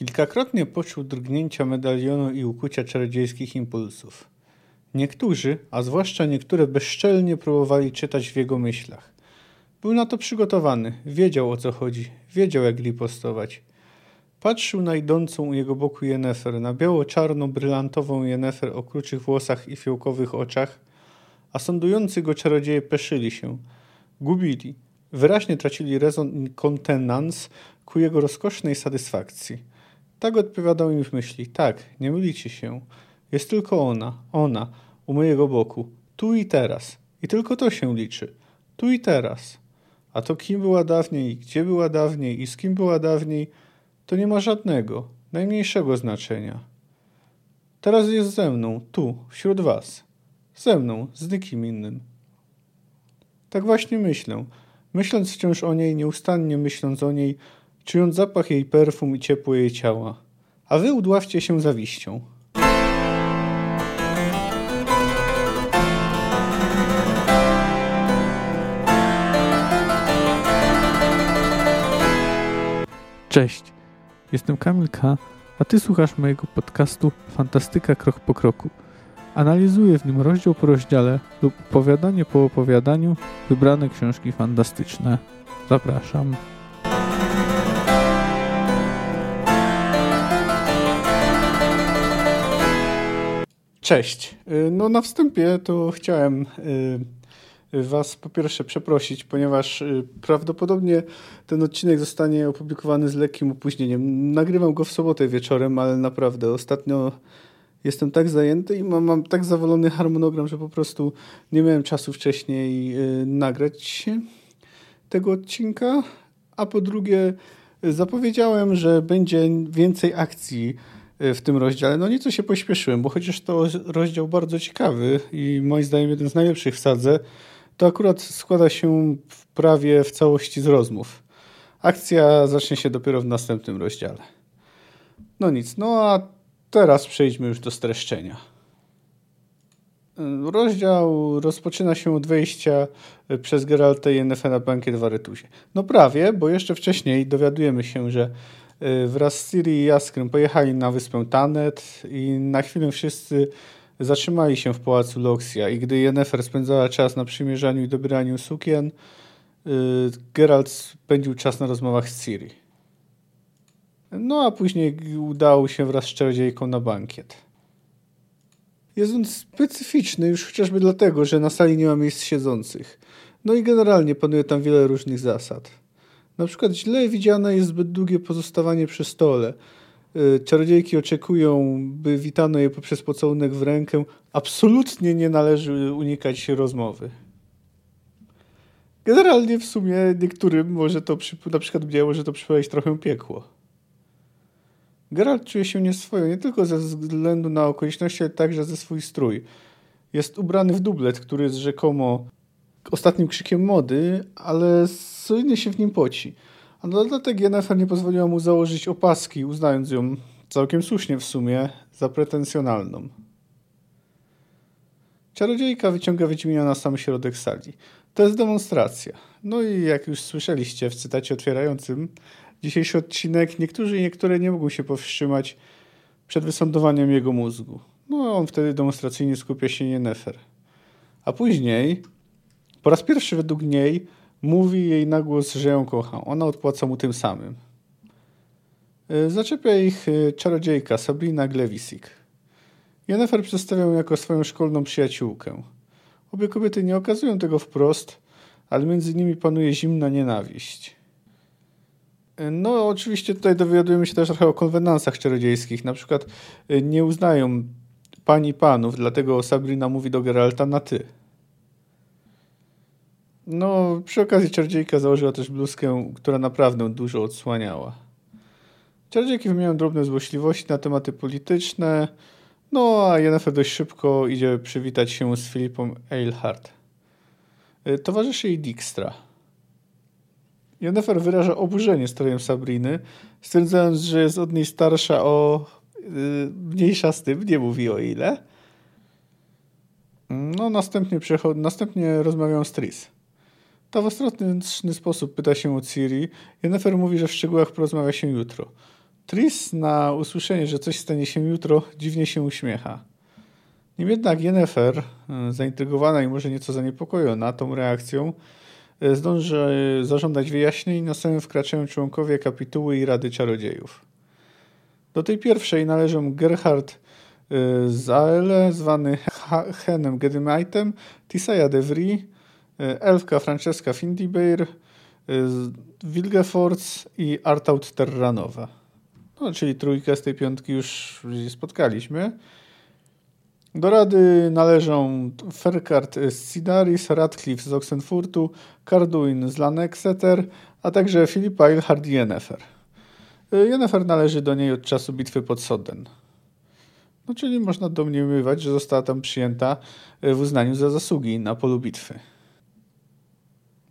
Kilkakrotnie poczuł drgnięcia medalionu i ukucia czarodziejskich impulsów. Niektórzy, a zwłaszcza niektóre bezczelnie próbowali czytać w jego myślach. Był na to przygotowany, wiedział o co chodzi, wiedział jak ripostować. Patrzył na idącą u jego boku Jennefer, na biało-czarno-brylantową Jennefer o kruczych włosach i fiołkowych oczach, a sądujący go czarodzieje peszyli się. Gubili. Wyraźnie tracili rezon i kontenans ku jego rozkosznej satysfakcji. Tak odpowiadał im w myśli. Tak, nie mylicie się. Jest tylko ona, ona, u mojego boku. Tu i teraz. I tylko to się liczy. Tu i teraz. A to kim była dawniej, gdzie była dawniej i z kim była dawniej, to nie ma żadnego, najmniejszego znaczenia. Teraz jest ze mną, tu, wśród was. Ze mną, z nikim innym. Tak właśnie myślę. Myśląc wciąż o niej, nieustannie myśląc o niej, czując zapach jej perfum i ciepło jej ciała. A wy udławcie się zawiścią. Cześć, jestem Kamil K., a ty słuchasz mojego podcastu Fantastyka Krok po Kroku. Analizuję w nim rozdział po rozdziale lub opowiadanie po opowiadaniu wybrane książki fantastyczne. Zapraszam. Cześć. Y, No na wstępie to chciałem y, Was po pierwsze przeprosić, ponieważ y, prawdopodobnie ten odcinek zostanie opublikowany z lekkim opóźnieniem. Nagrywam go w sobotę wieczorem, ale naprawdę ostatnio jestem tak zajęty i mam, mam tak zawolony harmonogram, że po prostu nie miałem czasu wcześniej nagrać tego odcinka. A po drugie, zapowiedziałem, że będzie więcej akcji w tym rozdziale. No nieco się pośpieszyłem, bo chociaż to rozdział bardzo ciekawy i moim zdaniem jeden z najlepszych w sadze, to akurat składa się w prawie w całości z rozmów. Akcja zacznie się dopiero w następnym rozdziale. No nic, no a teraz przejdźmy już do streszczenia. Rozdział rozpoczyna się od wejścia przez Geralta i Yennefer na bankiet w Aretusie. No prawie, bo jeszcze wcześniej dowiadujemy się, że wraz z Ciri i Jaskrem pojechali na wyspę Tanet i na chwilę wszyscy zatrzymali się w pałacu Loxia i gdy Yennefer spędzała czas na przymierzaniu i dobieraniu sukien, Geralt spędził czas na rozmowach z Ciri. No a później udał się wraz z czarodziejką na bankiet. Jest on specyficzny już chociażby dlatego, że na sali nie ma miejsc siedzących. No i generalnie panuje tam wiele różnych zasad. Na przykład źle widziane jest zbyt długie pozostawanie przy stole. Czarodziejki oczekują, by witano je poprzez pocałunek w rękę. Absolutnie nie należy unikać rozmowy. Generalnie w sumie niektórym może to, na przykład mnie, może to przypominać trochę piekło. Geralt czuje się nieswojo nie tylko ze względu na okoliczności, ale także ze swój strój. Jest ubrany w dublet, który jest rzekomo ostatnim krzykiem mody, ale solidnie się w nim poci. A na dodatek Yennefer nie pozwoliła mu założyć opaski, uznając ją całkiem słusznie w sumie za pretensjonalną. Czarodziejka wyciąga Wiedźmina na sam środek sali. To jest demonstracja. No i jak już słyszeliście w cytacie otwierającym dzisiejszy odcinek, niektórzy i niektóre nie mogą się powstrzymać przed wysądowaniem jego mózgu. No on wtedy demonstracyjnie skupia się Yennefer. A później, po raz pierwszy według niej, mówi jej na głos, że ją kocha. Ona odpłaca mu tym samym. Zaczepia ich czarodziejka Sabrina Glewisik. Yennefer przedstawia ją jako swoją szkolną przyjaciółkę. Obie kobiety nie okazują tego wprost, ale między nimi panuje zimna nienawiść. No, oczywiście tutaj dowiadujemy się też trochę o konwenansach czarodziejskich. Na przykład nie uznają pani panów, dlatego Sabrina mówi do Geralta na ty. No, przy okazji czarodziejka założyła też bluzkę, która naprawdę dużo odsłaniała. Czarodziejki wymieniają drobne złośliwości na tematy polityczne, no a Yennefer dość szybko idzie przywitać się z Filipą Eilhart. Towarzyszy jej Dijkstra. Yennefer wyraża oburzenie strojem Sabriny, stwierdzając, że jest od niej starsza o yy, mniejsza z tym, nie mówi o ile. No, następnie, następnie rozmawiają z Tris. Ta w sposób pyta się o Ciri. Yennefer mówi, że w szczegółach porozmawia się jutro. Tris na usłyszenie, że coś stanie się jutro, dziwnie się uśmiecha. Nim jednak Yennefer, e, zaintrygowana i może nieco zaniepokojona tą reakcją, e, zdąży zażądać wyjaśnień, na samym wkraczają członkowie kapituły i Rady Czarodziejów. Do tej pierwszej należą Gerhard e, Zaele, zwany Henem Gedymaitem, Tisaya de Vries, Elfka Francesca Findibeir, Wilgefortz i Artaud Terranowa. No, czyli trójkę z tej piątki już spotkaliśmy. Do rady należą Ferkart z Sidaris, Radcliffe z Oxenfurtu, Carduin z Lanexeter, a także Filipa Eilhard i Yennefer. Yennefer należy do niej od czasu bitwy pod Soden. No, czyli można domniemywać, że została tam przyjęta w uznaniu za zasługi na polu bitwy.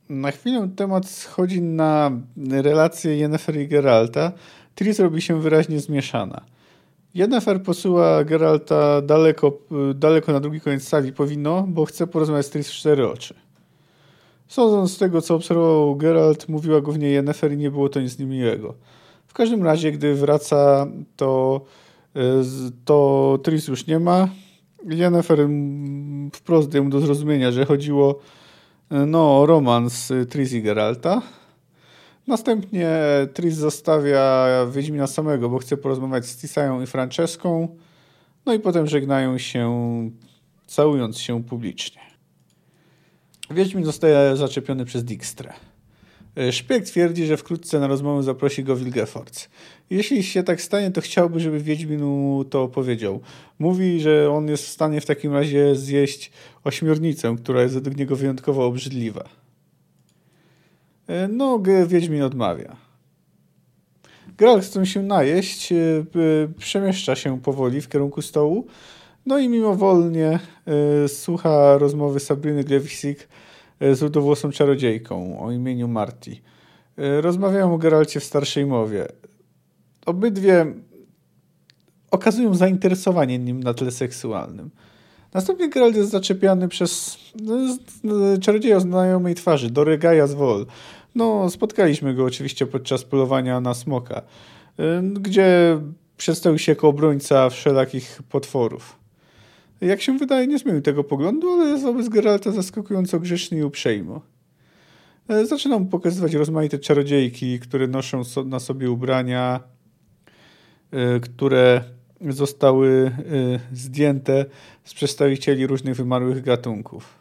Na chwilę temat schodzi na relacje Yennefer i Geralta. Tris robi się wyraźnie zmieszana. Yennefer posyła Geralta daleko, daleko na drugi koniec sali powinno, bo chce porozmawiać z Tris w cztery oczy. Sądząc z tego, co obserwował Geralt, mówiła głównie Yennefer i nie było to nic niemiłego. W każdym razie, gdy wraca, to, e, to Tris już nie ma. Yennefer wprost daje mu do zrozumienia, że chodziło no, romans Tris i Geralta. Następnie Tris zostawia Wiedźmina samego, bo chce porozmawiać z Tisają i Franceską. No i potem żegnają się, całując się publicznie. Wiedźmin zostaje zaczepiony przez Dijkstrę. E, Szpieg twierdzi, że wkrótce na rozmowę zaprosi go Wilgefortz. Jeśli się tak stanie, to chciałby, żeby Wiedźminu to opowiedział. Mówi, że on jest w stanie w takim razie zjeść ośmiornicę, która jest według niego wyjątkowo obrzydliwa. E, no, Wiedźmin odmawia. Geralt chce się najeść, e, przemieszcza się powoli w kierunku stołu, no i mimowolnie słucha rozmowy Sabriny Glewisik z rudowłosą czarodziejką o imieniu Marty. E, rozmawiają o Geralcie w starszej mowie. Obydwie okazują zainteresowanie nim na tle seksualnym. Następnie Geralt jest zaczepiany przez no, czarodzieja o znajomej twarzy, Doregaja z Wol. No, spotkaliśmy go oczywiście podczas polowania na smoka, e, gdzie przedstawił się jako obrońca wszelakich potworów. Jak się wydaje, nie zmienił tego poglądu, ale jest wobec Geralta zaskakująco grzeczny i uprzejmy. E, zaczyna mu pokazywać rozmaite czarodziejki, które noszą na sobie ubrania, e, które zostały e, zdjęte z przedstawicieli różnych wymarłych gatunków.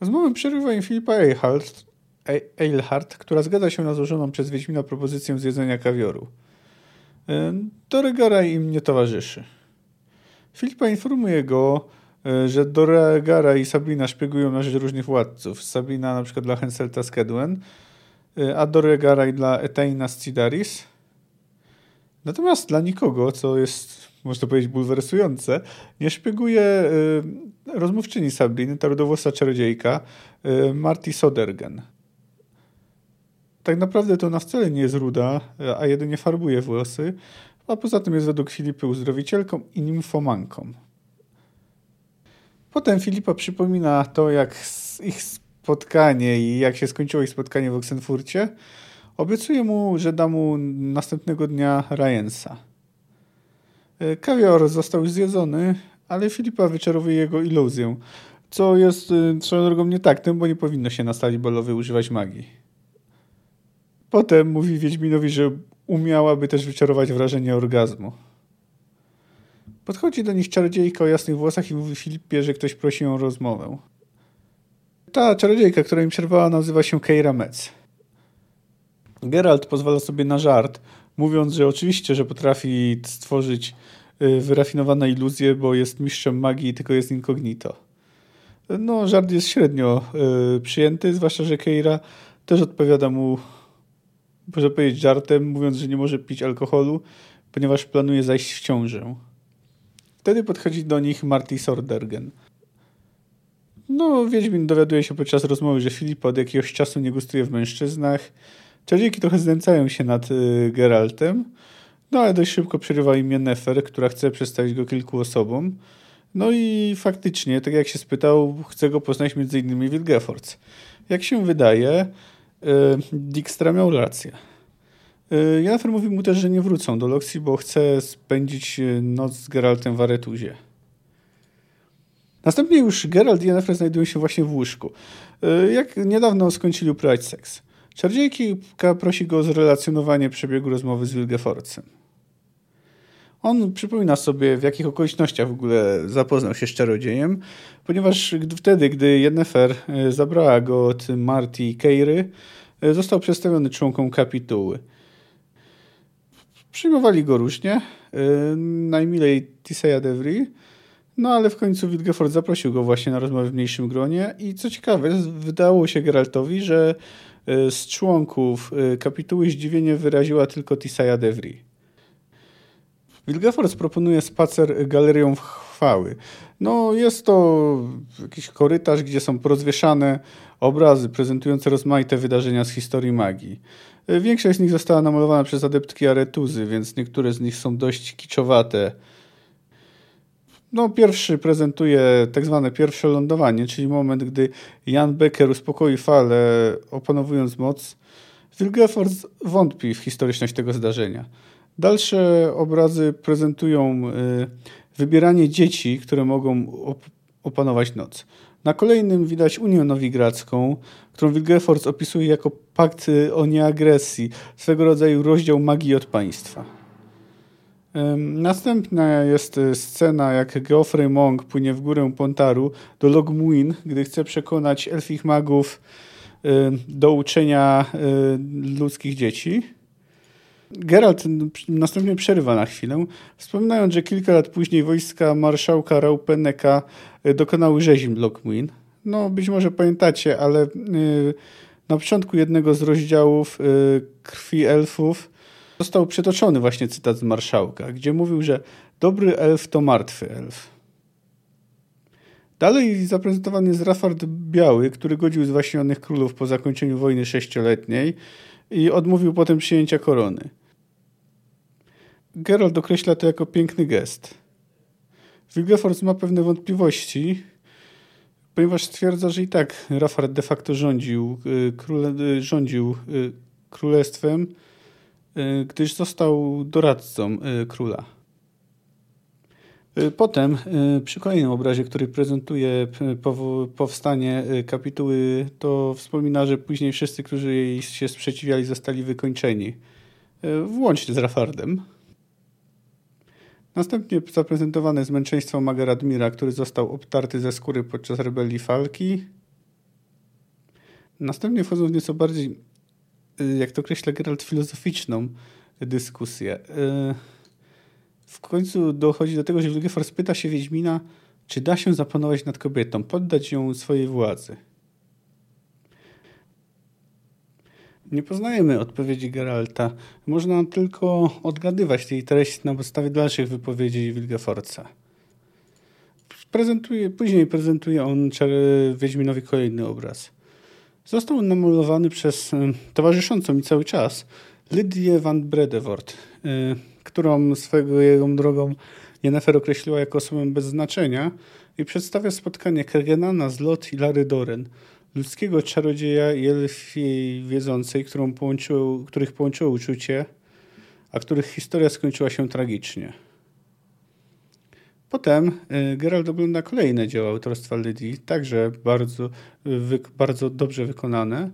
Rozmowę przerywa im Filipa Eilhart, Eilhart, która zgadza się na złożoną przez Wiedźmina propozycję zjedzenia kawioru. Doregara im nie towarzyszy. Filipa informuje go, e, że Doregara i Sabina szpiegują na rzecz różnych władców. Sabina na przykład dla Henselta z e, a Doregara i dla Eteina z Cidaris. Natomiast dla nikogo, co jest, można powiedzieć, bulwersujące, nie szpieguje y, rozmówczyni Sabiny, ta rudowłosa czarodziejka, Marty Sodergen. Tak naprawdę to ona wcale nie jest ruda, a jedynie farbuje włosy, a poza tym jest według Filipy uzdrowicielką i nimfomanką. Potem Filipa przypomina to, jak ich spotkanie i jak się skończyło ich spotkanie w Oxenfurcie. Obiecuje mu, że da mu następnego dnia Rajensa. E, kawior został zjedzony, ale Filipa wyczarowuje jego iluzję, co jest e, swoją drogą nie tak, bo nie powinno się na stali balowej używać magii. Potem mówi Wiedźminowi, że umiałaby też wyczarować wrażenie orgazmu. Podchodzi do nich czarodziejka o jasnych włosach i mówi Filipie, że ktoś prosi o rozmowę. Ta czarodziejka, która im przerwała, nazywa się Keira Metz. Geralt pozwala sobie na żart, mówiąc, że oczywiście, że potrafi stworzyć y, wyrafinowane iluzje, bo jest mistrzem magii, tylko jest incognito. No, żart jest średnio y, przyjęty, zwłaszcza, że Keira też odpowiada mu można powiedzieć żartem, mówiąc, że nie może pić alkoholu, ponieważ planuje zajść w ciążę. Wtedy podchodzi do nich Marty Sordergen. No, Wiedźmin dowiaduje się podczas rozmowy, że Filip od jakiegoś czasu nie gustuje w mężczyznach. Czarodziejki trochę znęcają się nad y, Geraltem, no ale dość szybko przerywa im Nefer, która chce przedstawić go kilku osobom. No i faktycznie, tak jak się spytał, chce go poznać m.in. Wilgefortz. Jak się wydaje, Dijkstra miał rację. Y, Yennefer mówi mu też, że nie wrócą do Loxi, bo chce spędzić y, noc z Geraltem w Aretuzie. Następnie już Geralt i Yennefer znajdują się właśnie w łóżku. Y, jak niedawno skończyli uprawiać seks. Czardziejka prosi go o zrelacjonowanie przebiegu rozmowy z Wilgeforcem. On przypomina sobie, w jakich okolicznościach w ogóle zapoznał się z czarodziejem, ponieważ wtedy, gdy Yennefer zabrała go od Marty i Keiry, został przedstawiony członkom kapituły. Przyjmowali go różnie, najmilej Tisseya Devry, no ale w końcu Wilgefort zaprosił go właśnie na rozmowę w mniejszym gronie i co ciekawe, wydało się Geraltowi, że z członków kapituły zdziwienie wyraziła tylko Tisseya Devry. Wilgefort proponuje spacer galerią chwały. No, jest to jakiś korytarz, gdzie są porozwieszane obrazy prezentujące rozmaite wydarzenia z historii magii. Większość z nich została namalowana przez adeptki Aretuzy, więc niektóre z nich są dość kiczowate. No, pierwszy prezentuje tak zwane pierwsze lądowanie, czyli moment, gdy Jan Becker uspokoi falę, opanowując moc. Wilgefort wątpi w historyczność tego zdarzenia. Dalsze obrazy prezentują y, wybieranie dzieci, które mogą op opanować noc. Na kolejnym widać Unię Nowigradzką, którą Wilgefortz opisuje jako pakt o nieagresji, swego rodzaju rozdział magii od państwa. Następna jest y, scena, jak Geoffrey Monk płynie w górę Pontaru do Logmuin, gdy chce przekonać elfich magów y, do uczenia ludzkich dzieci. Geralt następnie przerywa na chwilę, wspominając, że kilka lat później wojska marszałka Raupeneka e, dokonały rzezim Lockmuin. No, być może pamiętacie, ale e, na początku jednego z rozdziałów e, Krwi Elfów został przytoczony właśnie cytat z marszałka, gdzie mówił, że dobry elf to martwy elf. Dalej zaprezentowany jest Rafard Biały, który godził zwaśnionych królów po zakończeniu wojny sześcioletniej i odmówił potem przyjęcia korony. Geralt określa to jako piękny gest. Wilgefortz ma pewne wątpliwości, ponieważ stwierdza, że i tak Rafard de facto rządził, y, króle, y, rządził y, królestwem, gdyż został doradcą króla. Potem przy kolejnym obrazie, który prezentuje powstanie kapituły, to wspomina, że później wszyscy, którzy jej się sprzeciwiali, zostali wykończeni, włącznie z Rafardem. Następnie zaprezentowane zmęczeństwo Magaradmira, który został obtarty ze skóry podczas rebelii Falki. Następnie wchodzą w nieco bardziej, y, jak to określa Geralt, filozoficzną dyskusję. Y, w końcu dochodzi do tego, że Wilgefortz pyta się Wiedźmina, czy da się zapanować nad kobietą, poddać ją swojej władzy. Nie poznajemy odpowiedzi Geralta. Można tylko odgadywać tej treści na podstawie dalszych wypowiedzi Wilgefortza. Prezentuje, później prezentuje on Wiedźminowi kolejny obraz. Został on namalowany przez towarzyszącą mi cały czas Lydię van Bredewort, y, którą jego drogą Jennefer określiła jako osobę bez znaczenia i przedstawia spotkanie Kergenana z Lot i Lary Doren – ludzkiego czarodzieja i elfiej wiedzącej, którą połączyło, których połączyło uczucie, a których historia skończyła się tragicznie. Potem y, Geralt ogląda kolejne dzieła autorstwa Lydii, także bardzo, bardzo dobrze wykonane.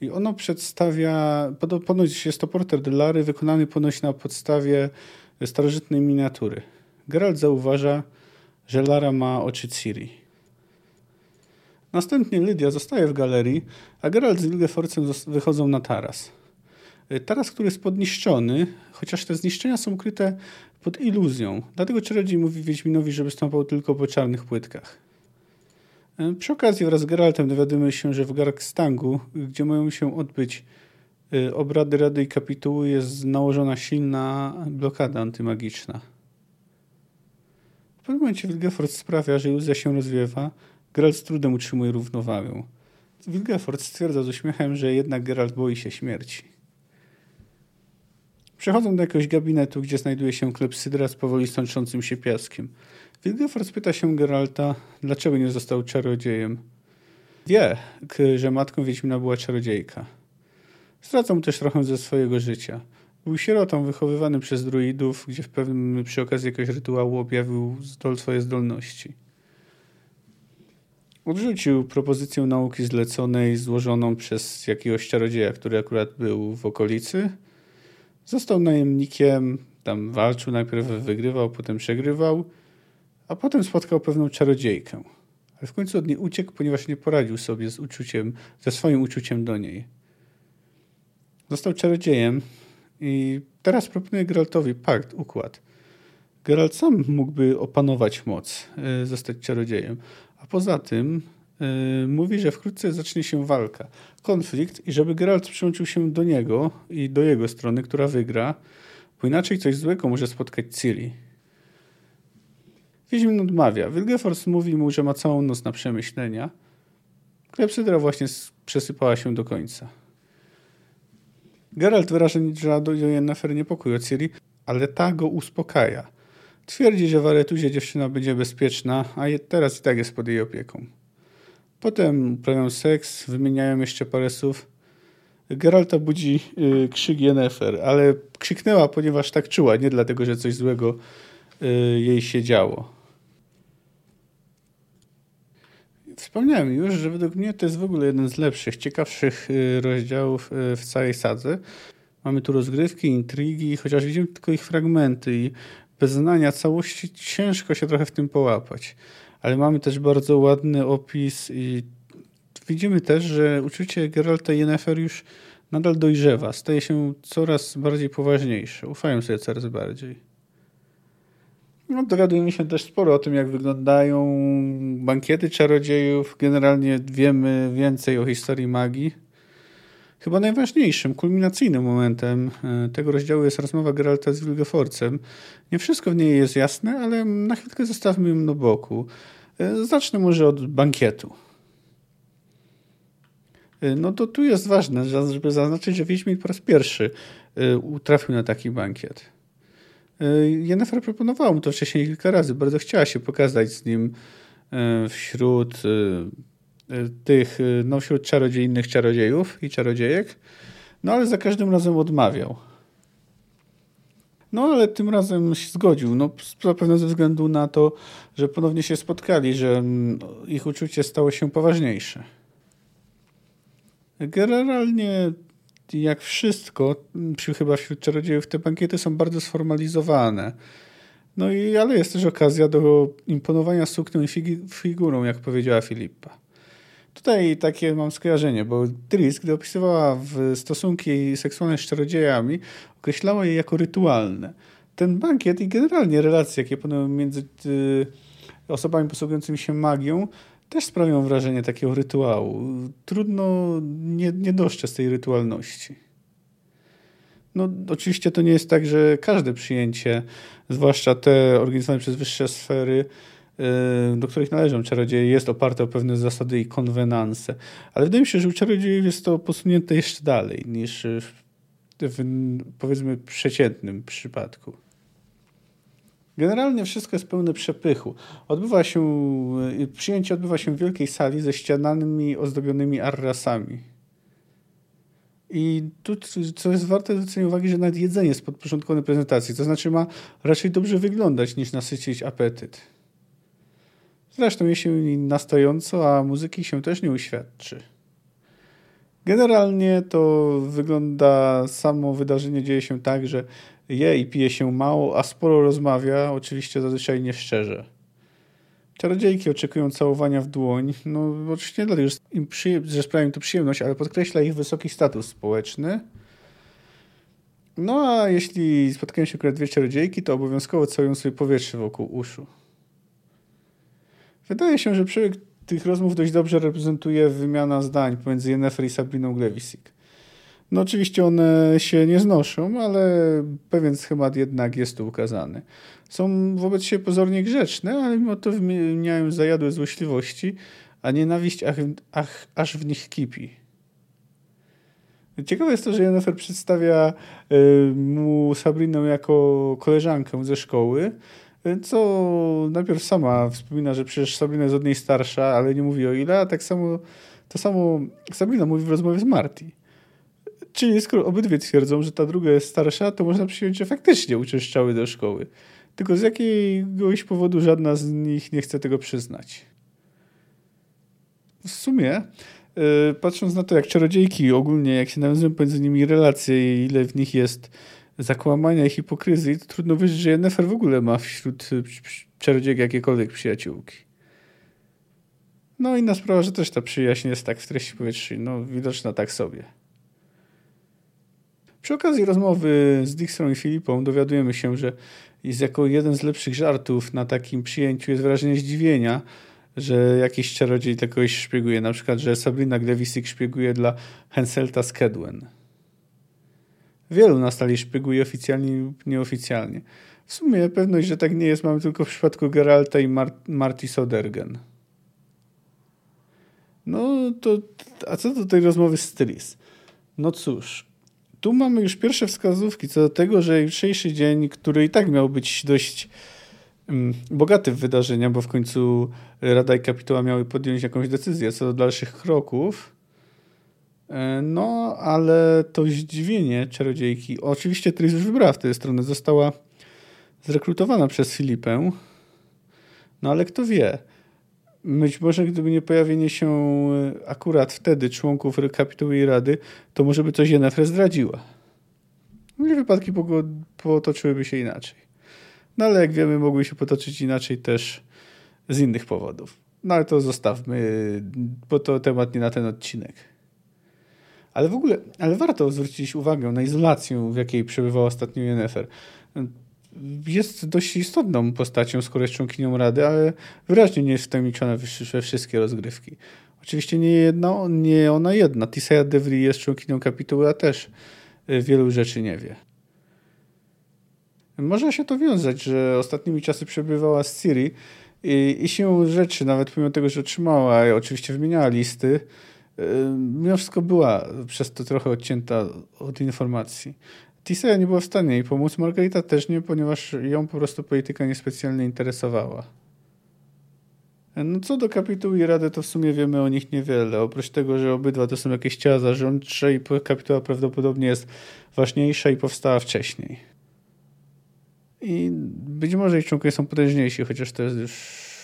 I ono przedstawia, ponoć jest to portret Lary wykonany ponoć na podstawie starożytnej miniatury. Geralt zauważa, że Lara ma oczy Ciri. Następnie Lydia zostaje w galerii, a Geralt z Wilgeforcem wychodzą na taras. Y, taras, który jest podniszczony, chociaż te zniszczenia są ukryte pod iluzją. Dlatego czarodziej mówi Wiedźminowi, żeby stąpał tylko po czarnych płytkach. Y, przy okazji wraz z Geraltem dowiadujemy się, że w Garkstangu, gdzie mają się odbyć y, obrady Rady i Kapituły, jest nałożona silna blokada antymagiczna. W pewnym momencie Wilgefort sprawia, że iluzja się rozwiewa, Geralt z trudem utrzymuje równowagę. Wilgefort stwierdza z uśmiechem, że jednak Geralt boi się śmierci. Przechodzą do jakiegoś gabinetu, gdzie znajduje się klepsydra z powoli sączącym się piaskiem. Wilgefort pyta się Geralta, dlaczego nie został czarodziejem. Wie, że matką Wiedźmina była czarodziejka. Zdradza mu też trochę ze swojego życia. Był sierotą wychowywany przez druidów, gdzie w pewnym przy okazji jakiegoś rytuału objawił zdol, swoje zdolności. Odrzucił propozycję nauki zleconej, złożoną przez jakiegoś czarodzieja, który akurat był w okolicy. Został najemnikiem, tam walczył, najpierw wygrywał, potem przegrywał, a potem spotkał pewną czarodziejkę. Ale w końcu od niej uciekł, ponieważ nie poradził sobie z uczuciem, ze swoim uczuciem do niej. Został czarodziejem i teraz proponuje Geraltowi pakt, układ. Geralt sam mógłby opanować moc, e, zostać czarodziejem. A poza tym yy, mówi, że wkrótce zacznie się walka, konflikt i żeby Geralt przyłączył się do niego i do jego strony, która wygra, bo inaczej coś złego może spotkać Ciri. Wiedźmin odmawia. Wilgefors mówi mu, że ma całą noc na przemyślenia. Klepsydra właśnie przesypała się do końca. Geralt wyraża do Yennefer niepokój o Ciri, ale ta go uspokaja. Twierdzi, że w Aretuzie dziewczyna będzie bezpieczna, a teraz i tak jest pod jej opieką. Potem uprawiają seks, wymieniają jeszcze parę słów. Geralta budzi y, krzyk Yennefer, ale krzyknęła, ponieważ tak czuła, nie dlatego, że coś złego y, jej się działo. Wspomniałem już, że według mnie to jest w ogóle jeden z lepszych, ciekawszych y, rozdziałów y, w całej sadze. Mamy tu rozgrywki, intrygi, chociaż widzimy tylko ich fragmenty i bez znania całości ciężko się trochę w tym połapać. Ale mamy też bardzo ładny opis i widzimy też, że uczucie Geralta i Yennefer już nadal dojrzewa, staje się coraz bardziej poważniejsze. Ufają sobie coraz bardziej. No, dowiadujemy się też sporo o tym, jak wyglądają bankiety czarodziejów. Generalnie wiemy więcej o historii magii. Chyba najważniejszym, kulminacyjnym momentem e, tego rozdziału jest rozmowa Geralta z Wilgeforcem. Nie wszystko w niej jest jasne, ale na chwilkę zostawmy ją na boku. E, zacznę może od bankietu. E, no to tu jest ważne, żeby zaznaczyć, że Wiedźmin po raz pierwszy trafił na taki bankiet. Jennifer proponowała mu to wcześniej kilka razy. Bardzo chciała się pokazać z nim wśród tych, no wśród czarodziej, innych czarodziejów i czarodziejek, no ale za każdym razem odmawiał. No ale tym razem się zgodził, no zapewne ze względu na to, że ponownie się spotkali, że mm, ich uczucie stało się poważniejsze. Generalnie jak wszystko, chyba wśród czarodziejów, te bankiety są bardzo sformalizowane. No i ale jest też okazja do imponowania suknią i figurą, jak powiedziała Filipa. Tutaj takie mam skojarzenie, bo Tris, gdy opisywała stosunki seksualne z czarodziejami, określała je jako rytualne. Ten bankiet i generalnie relacje, jakie panują między y, osobami posługującymi się magią, też sprawiają wrażenie takiego rytuału. Trudno nie, nie dostrzec tej rytualności. No, oczywiście to nie jest tak, że każde przyjęcie, zwłaszcza te organizowane przez wyższe sfery, do których należą czarodzieje, jest oparte o pewne zasady i konwenanse. Ale wydaje mi się, że u czarodziejów jest to posunięte jeszcze dalej niż w, w powiedzmy przeciętnym przypadku. Generalnie wszystko jest pełne przepychu. Odbywa się, przyjęcie odbywa się w wielkiej sali ze ścianami ozdobionymi arrasami. I tu, co jest warte zwrócenia uwagi, że nawet jedzenie jest podporządkowane prezentacji. To znaczy ma raczej dobrze wyglądać niż nasycić apetyt. Zresztą je się na stojąco, a muzyki się też nie uświadczy. Generalnie to wygląda, samo wydarzenie dzieje się tak, że je i pije się mało, a sporo rozmawia, oczywiście zazwyczaj nieszczerze. Czarodziejki oczekują całowania w dłoń, no oczywiście nie dlatego, że, im że sprawia im to przyjemność, ale podkreśla ich wysoki status społeczny. No a jeśli spotkają się akurat dwie czarodziejki, to obowiązkowo całują sobie powietrze wokół uszu. Wydaje się, że przebieg tych rozmów dość dobrze reprezentuje wymiana zdań pomiędzy Yennefer i Sabriną Glewisik. No oczywiście one się nie znoszą, ale pewien schemat jednak jest tu ukazany. Są wobec siebie pozornie grzeczne, ale mimo to wymieniają zajadłe złośliwości, a nienawiść ach, ach, aż w nich kipi. Ciekawe jest to, że Jennifer przedstawia y, mu Sabrinę jako koleżankę ze szkoły, co najpierw sama wspomina, że przecież Sabrina jest od niej starsza, ale nie mówi o ile, a tak samo to samo Sabrina mówi w rozmowie z Marty. Czyli skoro obydwie twierdzą, że ta druga jest starsza, to można przyjąć, że faktycznie uczęszczały do szkoły. Tylko z jakiegoś powodu żadna z nich nie chce tego przyznać. W sumie, yy, patrząc na to, jak czarodziejki ogólnie, jak się nawiązują pomiędzy nimi relacje i ile w nich jest zakłamania i hipokryzji, to trudno wierzyć, że Jennifer w ogóle ma wśród y, czarodziejek jakiekolwiek przyjaciółki. No inna sprawa, że też ta przyjaźń jest tak w treści powietrznej, no widoczna tak sobie. Przy okazji rozmowy z Dixon i Filipą dowiadujemy się, że jest jako jeden z lepszych żartów na takim przyjęciu jest wyrażenie zdziwienia, że jakiś czarodziej dla kogoś szpieguje. Na przykład, że Sabrina Glewisik szpieguje dla Henselta Skedwen. Wielu na stali szpieguje oficjalnie lub nieoficjalnie. W sumie pewność, że tak nie jest, mamy tylko w przypadku Geralta i Mar Marty Sodergen. No to, a co do tej rozmowy z Tris? No cóż, tu mamy już pierwsze wskazówki co do tego, że jutrzejszy dzień, który i tak miał być dość um, bogaty w wydarzenia, bo w końcu Rada i Kapituła miały podjąć jakąś decyzję co do dalszych kroków. E, no, ale to zdziwienie czarodziejki. Oczywiście Tris już wybrała w tę stronę, została zrekrutowana przez Filipę. No ale kto wie? Być może gdyby nie pojawienie się e, akurat wtedy członków kapituły i rady, to może by coś Jennifer zdradziła. I wypadki potoczyłyby się inaczej. No ale jak wiemy, mogły się potoczyć inaczej też z innych powodów. No ale to zostawmy, bo to temat nie na ten odcinek. Ale w ogóle, ale warto zwrócić uwagę na izolację, w jakiej przebywała ostatnio Jennifer jest dość istotną postacią, skoro jest członkinią Rady, ale wyraźnie nie jest wtajemniczona we wszystkie rozgrywki. Oczywiście nie, jedna, nie ona jedna. Tisaya DeVry jest członkinią kapituły, a też y, wielu rzeczy nie wie. Może się to wiązać, że ostatnimi czasy przebywała z Ciri i, i rzeczy, nawet pomimo tego, że otrzymała, oczywiście wymieniała listy, y, mimo wszystko była przez to trochę odcięta od informacji. Tisea nie była w stanie jej pomóc, Margarita też nie, ponieważ ją po prostu polityka niespecjalnie interesowała. No co do kapituły i rady, to w sumie wiemy o nich niewiele. Oprócz tego, że obydwa to są jakieś ciała zarządcze i kapituła prawdopodobnie jest ważniejsza i powstała wcześniej. I być może ich członkowie są potężniejsi, chociaż to jest już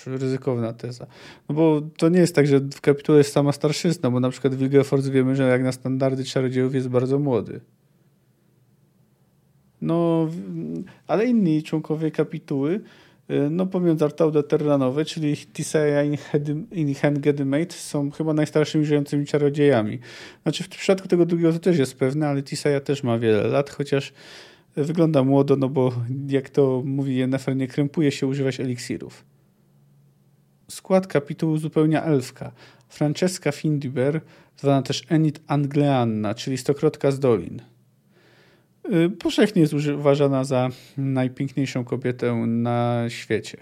ryzykowna teza. No bo to nie jest tak, że w kapitule jest sama starszyzna, bo na przykład Wilgefortz wiemy, że jak na standardy czarodziejów jest bardzo młody. No, ale inni członkowie kapituły, y, no pomiędzy Artauda Terranowe, czyli Tisaya i Hengedymate są chyba najstarszymi żyjącymi czarodziejami. Znaczy w przypadku tego drugiego to też jest pewne, ale Tisaya też ma wiele lat, chociaż wygląda młodo, no bo jak to mówi Yennefer, nie krępuje się używać eliksirów. Skład kapitułu uzupełnia elfka, Francesca Findiber, zwana też Enid Angleanna, czyli stokrotka z Dolin. Y, powszechnie jest uważana za najpiękniejszą kobietę na świecie.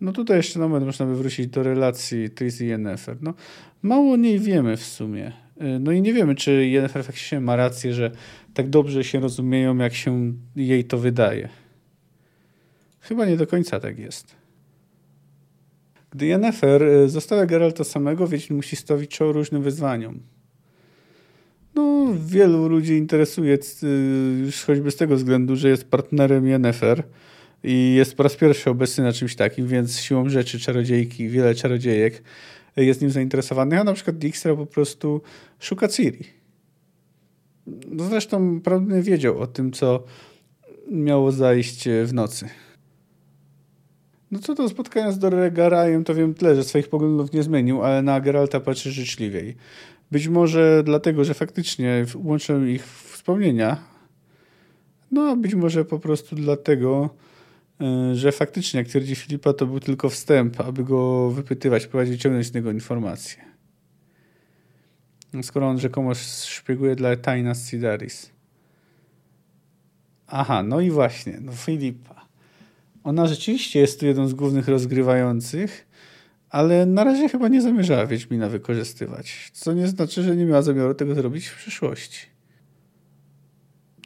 No tutaj jeszcze moment można by wrócić do relacji Tris i Yennefer. No, mało o niej wiemy w sumie. Y, no i nie wiemy, czy Yennefer faktycznie ma rację, że tak dobrze się rozumieją, jak się jej to wydaje. Chyba nie do końca tak jest. Gdy Yennefer y, zostawia Geralta samego, Wiedźmin musi stawić czoło różnym wyzwaniom no, wielu ludzi interesuje y, już choćby z tego względu, że jest partnerem Yennefer i jest po raz pierwszy obecny na czymś takim, więc siłą rzeczy czarodziejki, wiele czarodziejek jest nim zainteresowanych, a na przykład Dijkstra po prostu szuka Ciri. No zresztą prawdopodobnie wiedział o tym, co miało zajść w nocy. No co do spotkania z Doregarajem, to wiem tyle, że swoich poglądów nie zmienił, ale na Geralta patrzy życzliwiej. Być może dlatego, że faktycznie łączą ich wspomnienia. No a być może po prostu dlatego, e, że faktycznie, jak twierdzi Filipa, to był tylko wstęp, aby go wypytywać, próbować wyciągnąć z niego informacje. Skoro on rzekomo szpieguje dla Taina z Sidaris. Aha, no i właśnie, no Filipa. Ona rzeczywiście jest tu jedną z głównych rozgrywających, ale na razie chyba nie zamierzała Wiedźmina wykorzystywać, co nie znaczy, że nie miała zamiaru tego zrobić w przyszłości.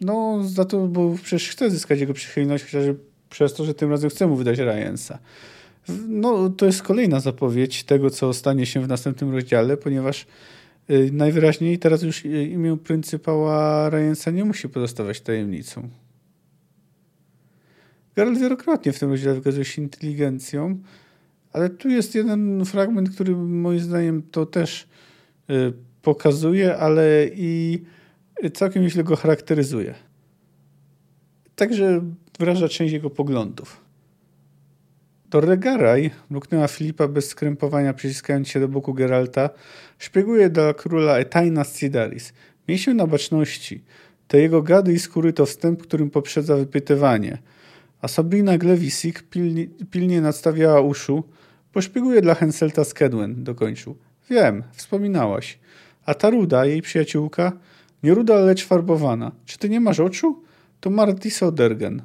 No, za to, bo przecież chce zyskać jego przychylność, chociażby przez to, że tym razem chce mu wydać Ryansa. No, to jest kolejna zapowiedź tego, co stanie się w następnym rozdziale, ponieważ Y, najwyraźniej teraz już imię pryncypała Ryansa nie musi pozostawać tajemnicą. Geralt wielokrotnie w tym rozdziale wykazuje się inteligencją, ale tu jest jeden fragment, który moim zdaniem to też y, pokazuje, ale i całkiem nieźle go charakteryzuje. Także wyraża część jego poglądów. Torregaraj mruknęła Filipa bez skrępowania, przyciskając się do boku Geralta. Szpieguje dla króla Etaina Scidaris. Miej się na baczności. Te jego gady i skóry to wstęp, którym poprzedza wypytywanie. A Sabrina Glewisik pilnie, pilnie nadstawiała uszu. Poszpieguje dla Henselta Skedwen, dokończył. Wiem, wspominałaś. A ta ruda, jej przyjaciółka, nie ruda, lecz farbowana. Czy ty nie masz oczu? To Marty Sodergen.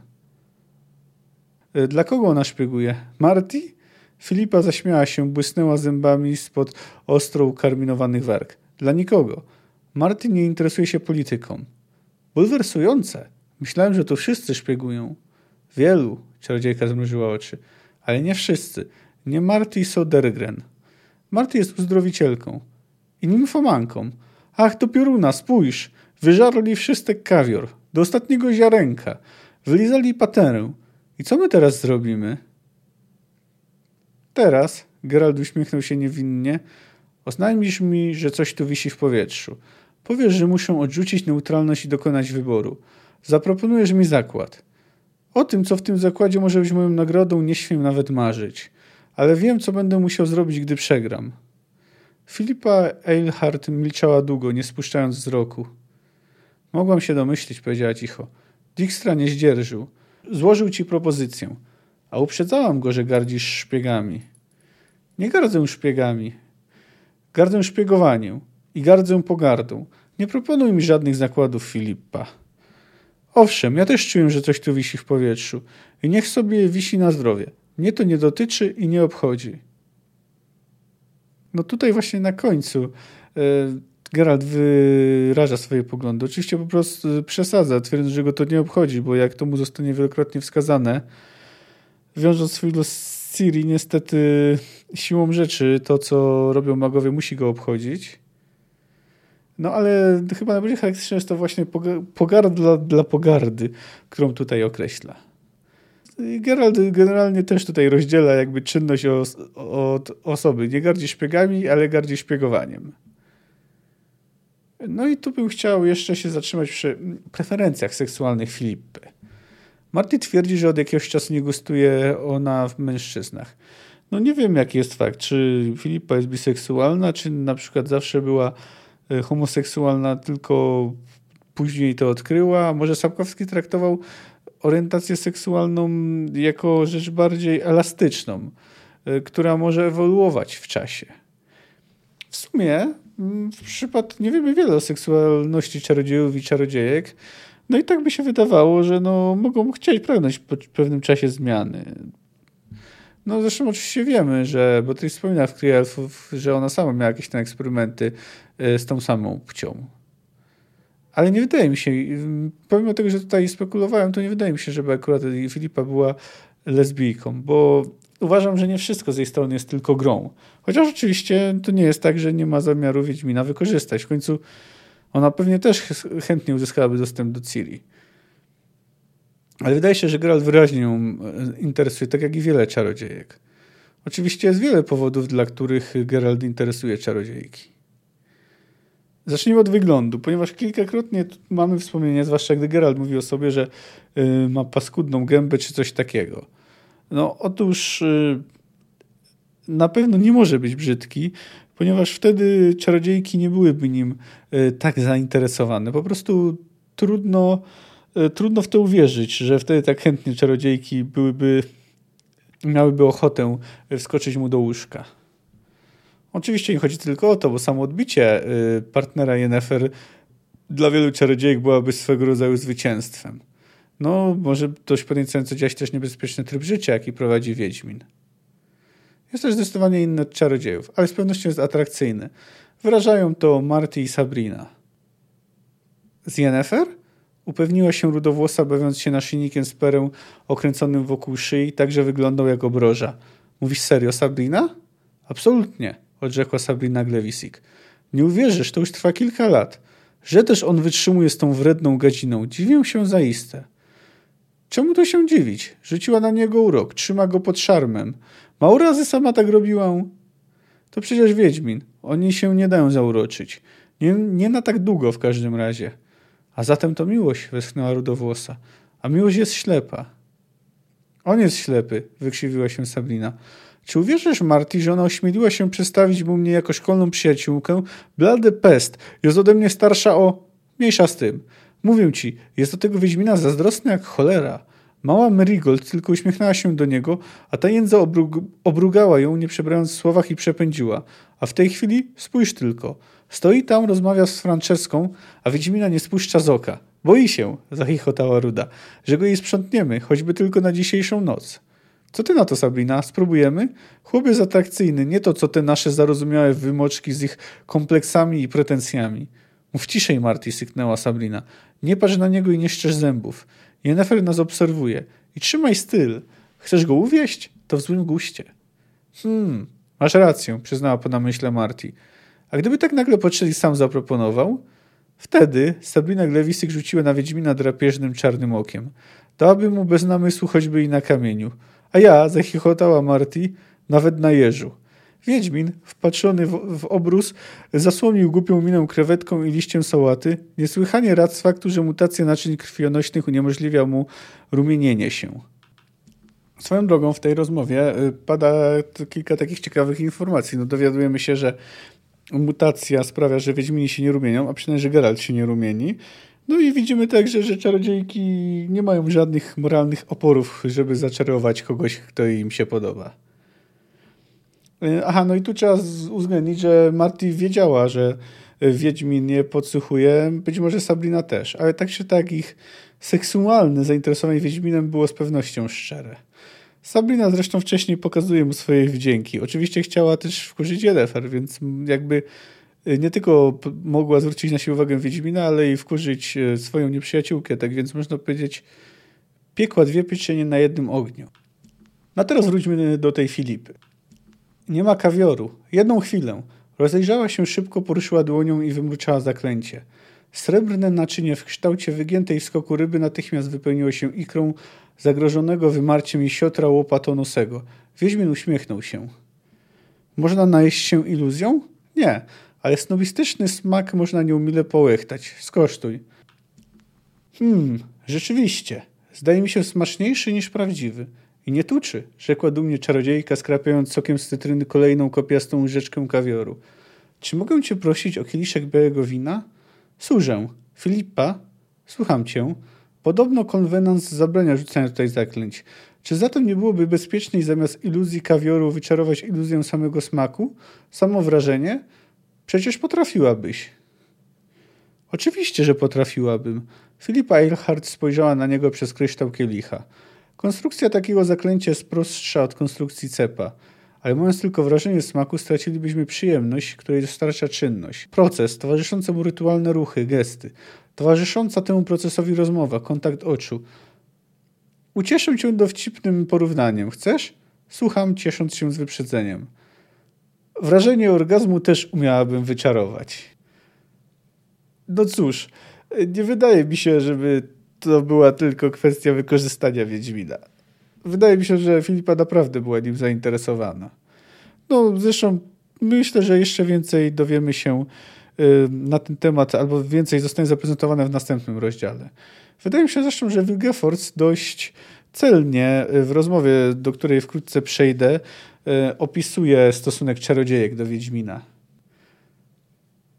E, dla kogo ona szpieguje? Marty? Filipa zaśmiała się, błysnęła zębami spod ostro ukarminowanych warg. Dla nikogo. Marty nie interesuje się polityką. Bulwersujące. Myślałem, że tu wszyscy szpiegują. Wielu, czarodziejka zmrużyła oczy. Ale nie wszyscy. Nie Marty Sodergren. Marty jest uzdrowicielką. I nimfomanką. Ach, do pioruna, spójrz. Wyżarli wszystek kawior. Do ostatniego ziarenka. Wylizali paterę. I co my teraz zrobimy? Teraz, Gerald uśmiechnął się niewinnie, oznajmisz mi, że coś tu wisi w powietrzu. Powiesz, że muszę odrzucić neutralność i dokonać wyboru. Zaproponujesz mi zakład. O tym, co w tym zakładzie może być moją nagrodą, nie śmiem nawet marzyć. Ale wiem, co będę musiał zrobić, gdy przegram. Filipa Eilhart milczała długo, nie spuszczając wzroku. Mogłam się domyślić, powiedziała cicho. Dijkstra nie zdzierżył. Złożył ci propozycję, a uprzedzałam go, że gardzisz szpiegami. Nie gardzę szpiegami. Gardzę szpiegowaniem i gardzę pogardą. Nie proponuj mi żadnych zakładów Filipa. Owszem, ja też czuję, że coś tu wisi w powietrzu i niech sobie wisi na zdrowie. Mnie to nie dotyczy i nie obchodzi. No tutaj właśnie na końcu e, Geralt wyraża swoje poglądy. Oczywiście po prostu przesadza, twierdząc, że go to nie obchodzi, bo jak to mu zostanie wielokrotnie wskazane, wiążąc swój los z Ciri, niestety siłą rzeczy to, co robią magowie, musi go obchodzić. No ale chyba najbardziej charakterystyczne jest to właśnie pogarda dla, dla pogardy, którą tutaj określa. Gerald generalnie też tutaj rozdziela jakby czynność od osoby. Nie gardzi szpiegami, ale gardzi szpiegowaniem. No i tu bym chciał jeszcze się zatrzymać przy preferencjach seksualnych Filipy. Marty twierdzi, że od jakiegoś czasu nie gustuje ona w mężczyznach. No nie wiem, jaki jest fakt. Czy Filipa jest biseksualna, czy na przykład zawsze była e, homoseksualna, tylko później to odkryła. Może Sapkowski traktował orientację seksualną jako rzecz bardziej elastyczną, e, która może ewoluować w czasie. W sumie w przypadku nie wiemy wiele o seksualności czarodziejów i czarodziejek. No i tak by się wydawało, że no, mogą chcieć pragnąć po pewnym czasie zmiany. No zresztą oczywiście wiemy, że, bo ty wspomina w Krielfów, że ona sama miała jakieś tam eksperymenty e, z tą samą płcią. Ale nie wydaje mi się, pomimo tego, że tutaj spekulowałem, to nie wydaje mi się, żeby akurat Filipa była lesbijką, bo uważam, że nie wszystko z jej strony jest tylko grą. Chociaż oczywiście to nie jest tak, że nie ma zamiaru Wiedźmina wykorzystać. W końcu ona pewnie też chętnie uzyskałaby dostęp do Ciri. Ale wydaje się, że Geralt wyraźnie ją e, interesuje, tak jak i wiele czarodziejek. Oczywiście jest wiele powodów, dla których Geralt interesuje czarodziejki. Zacznijmy od wyglądu, ponieważ kilkakrotnie mamy wspomnienie, zwłaszcza gdy Geralt mówi o sobie, że y, ma paskudną gębę czy coś takiego. No otóż y, na pewno nie może być brzydki, ponieważ wtedy czarodziejki nie byłyby nim y, tak zainteresowane. Po prostu trudno, y, trudno w to uwierzyć, że wtedy tak chętnie czarodziejki byłyby, miałyby ochotę wskoczyć mu do łóżka. Oczywiście nie chodzi tylko o to, bo samo odbicie partnera Yennefer dla wielu czarodziejek byłaby swego rodzaju zwycięstwem. No, może dość podniecająco dziać też niebezpieczny tryb życia, jaki prowadzi Wiedźmin. Jest też zdecydowanie inny od czarodziejów, ale z pewnością jest atrakcyjny. Wyrażają to Marty i Sabrina. Z Yennefer? Upewniła się rudowłosa, bawiąc się naszyjnikiem z perą okręconym wokół szyi, tak że wyglądał jak obroża. Mówisz serio, Sabrina? Absolutnie, odrzekła Sabrina Glewisik. Nie uwierzysz, to już trwa kilka lat. Że też on wytrzymuje z tą wredną gadziną, dziwię się zaiste. Czemu to się dziwić? Rzuciła na niego urok, trzyma go pod szarmem. Mało razy sama tak robiła. To przecież Wiedźmin. Oni się nie dają zauroczyć. Nie, nie na tak długo w każdym razie. A zatem to miłość, westchnęła rudowłosa. A miłość jest ślepa. On jest ślepy, wykrzywiła się Sabrina. Czy uwierzysz, Marty, że ona ośmieliła się przedstawić mu mnie jako szkolną przyjaciółkę? Blady pest. Jest ode mnie starsza o... Mniejsza z tym. Mówię ci, jest do tego Wiedźmina zazdrosny jak cholera. Mała Marigold tylko uśmiechnęła się do niego, a ta jędza obrug obrugała ją, nie przebrając w słowach i przepędziła. A w tej chwili spójrz tylko. Stoi tam, rozmawia z Franceską, a Wiedźmina nie spuszcza z oka. Boi się, zachichotała Ruda, że go jej sprzątniemy, choćby tylko na dzisiejszą noc. Co ty na to, Sabrina? Spróbujemy? Chłop jest atrakcyjny, nie to, co te nasze zarozumiałe wymoczki z ich kompleksami i pretensjami. Mów ciszej, Marty, syknęła Sabrina. Nie patrz na niego i nie szczerz zębów. Jennefer nas obserwuje. I trzymaj styl. Chcesz go uwieść? To w złym guście. Hmm, masz rację, przyznała po namyśle Marty. A gdyby tak nagle podszedł sam zaproponował? Wtedy Sabrina Glewisyk rzuciła na Wiedźmina drapieżnym czarnym okiem. Dałaby mu bez namysłu choćby i na kamieniu. A ja, zachichotała Marty, nawet na jeżu. Wiedźmin, wpatrzony w, w, obrus, zasłonił głupią minę krewetką i liściem sałaty, niesłychanie rad z faktu, że mutacja naczyń krwionośnych uniemożliwia mu rumienienie się. Swoją drogą w tej rozmowie y, pada kilka takich ciekawych informacji. No dowiadujemy się, że mutacja sprawia, że Wiedźmini się nie rumienią, a przynajmniej, że Geralt się nie rumieni. No i widzimy także, że czarodziejki nie mają żadnych moralnych oporów, żeby zaczarować kogoś, kto im się podoba. E, aha, no i tu trzeba uwzględnić, że Marty wiedziała, że Wiedźmin nie podsłuchuje, być może Sabrina też, ale tak czy tak ich seksualne zainteresowanie Wiedźminem było z pewnością szczere. Sabrina zresztą wcześniej pokazuje mu swoje wdzięki. Oczywiście chciała też wkurzyć Jennifer, więc jakby nie tylko mogła zwrócić na siebie uwagę Wiedźmina, ale i wkurzyć e, swoją nieprzyjaciółkę. Tak więc można powiedzieć, piekła dwie pieczenie na jednym ogniu. No teraz wróćmy do tej Filipy. Nie ma kawioru. Jedną chwilę. Rozejrzała się szybko, poruszyła dłonią i wymruczała zaklęcie. Srebrne naczynie w kształcie wygiętej w skoku ryby natychmiast wypełniło się ikrą zagrożonego wymarciem i siotra łopatonosego. Wiedźmin uśmiechnął się. Można najeść się iluzją? Nie, ale snobistyczny smak można nieumile połechtać. Skosztuj. Hmm, rzeczywiście. Zdaje mi się smaczniejszy niż prawdziwy. I nie tuczy, rzekła dumnie czarodziejka, skrapiając sokiem z cytryny kolejną kopiastą łyżeczkę kawioru. Czy mogę cię prosić o kieliszek białego wina? Służę. Filipa? Słucham cię. Podobno konwenans zabrania rzucania tutaj zaklęć. Czy zatem nie byłoby bezpieczniej zamiast iluzji kawioru wyczarować iluzję samego smaku? Samo wrażenie? Przecież potrafiłabyś. Oczywiście, że potrafiłabym. Filipa Eilhart spojrzała na niego przez kryształ kielicha. Konstrukcja takiego zaklęcia jest prostsza od konstrukcji cepa, ale mając tylko wrażenie smaku, stracilibyśmy przyjemność, której dostarcza czynność. Proces, towarzyszące mu rytualne ruchy, gesty, towarzysząca temu procesowi rozmowa, kontakt oczu. Ucieszę cię dowcipnym porównaniem. Chcesz? Słucham, ciesząc się z wyprzedzeniem. Wrażenie orgazmu też umiałabym wyczarować. No cóż, nie wydaje mi się, żeby to była tylko kwestia wykorzystania Wiedźmina. Wydaje mi się, że Filipa naprawdę była nim zainteresowana. No, zresztą myślę, że jeszcze więcej dowiemy się y, na ten temat, albo więcej zostanie zaprezentowane w następnym rozdziale. Wydaje mi się zresztą, że Wilgefortz dość celnie y, w rozmowie, do której wkrótce przejdę, opisuje stosunek czarodziejek do Wiedźmina.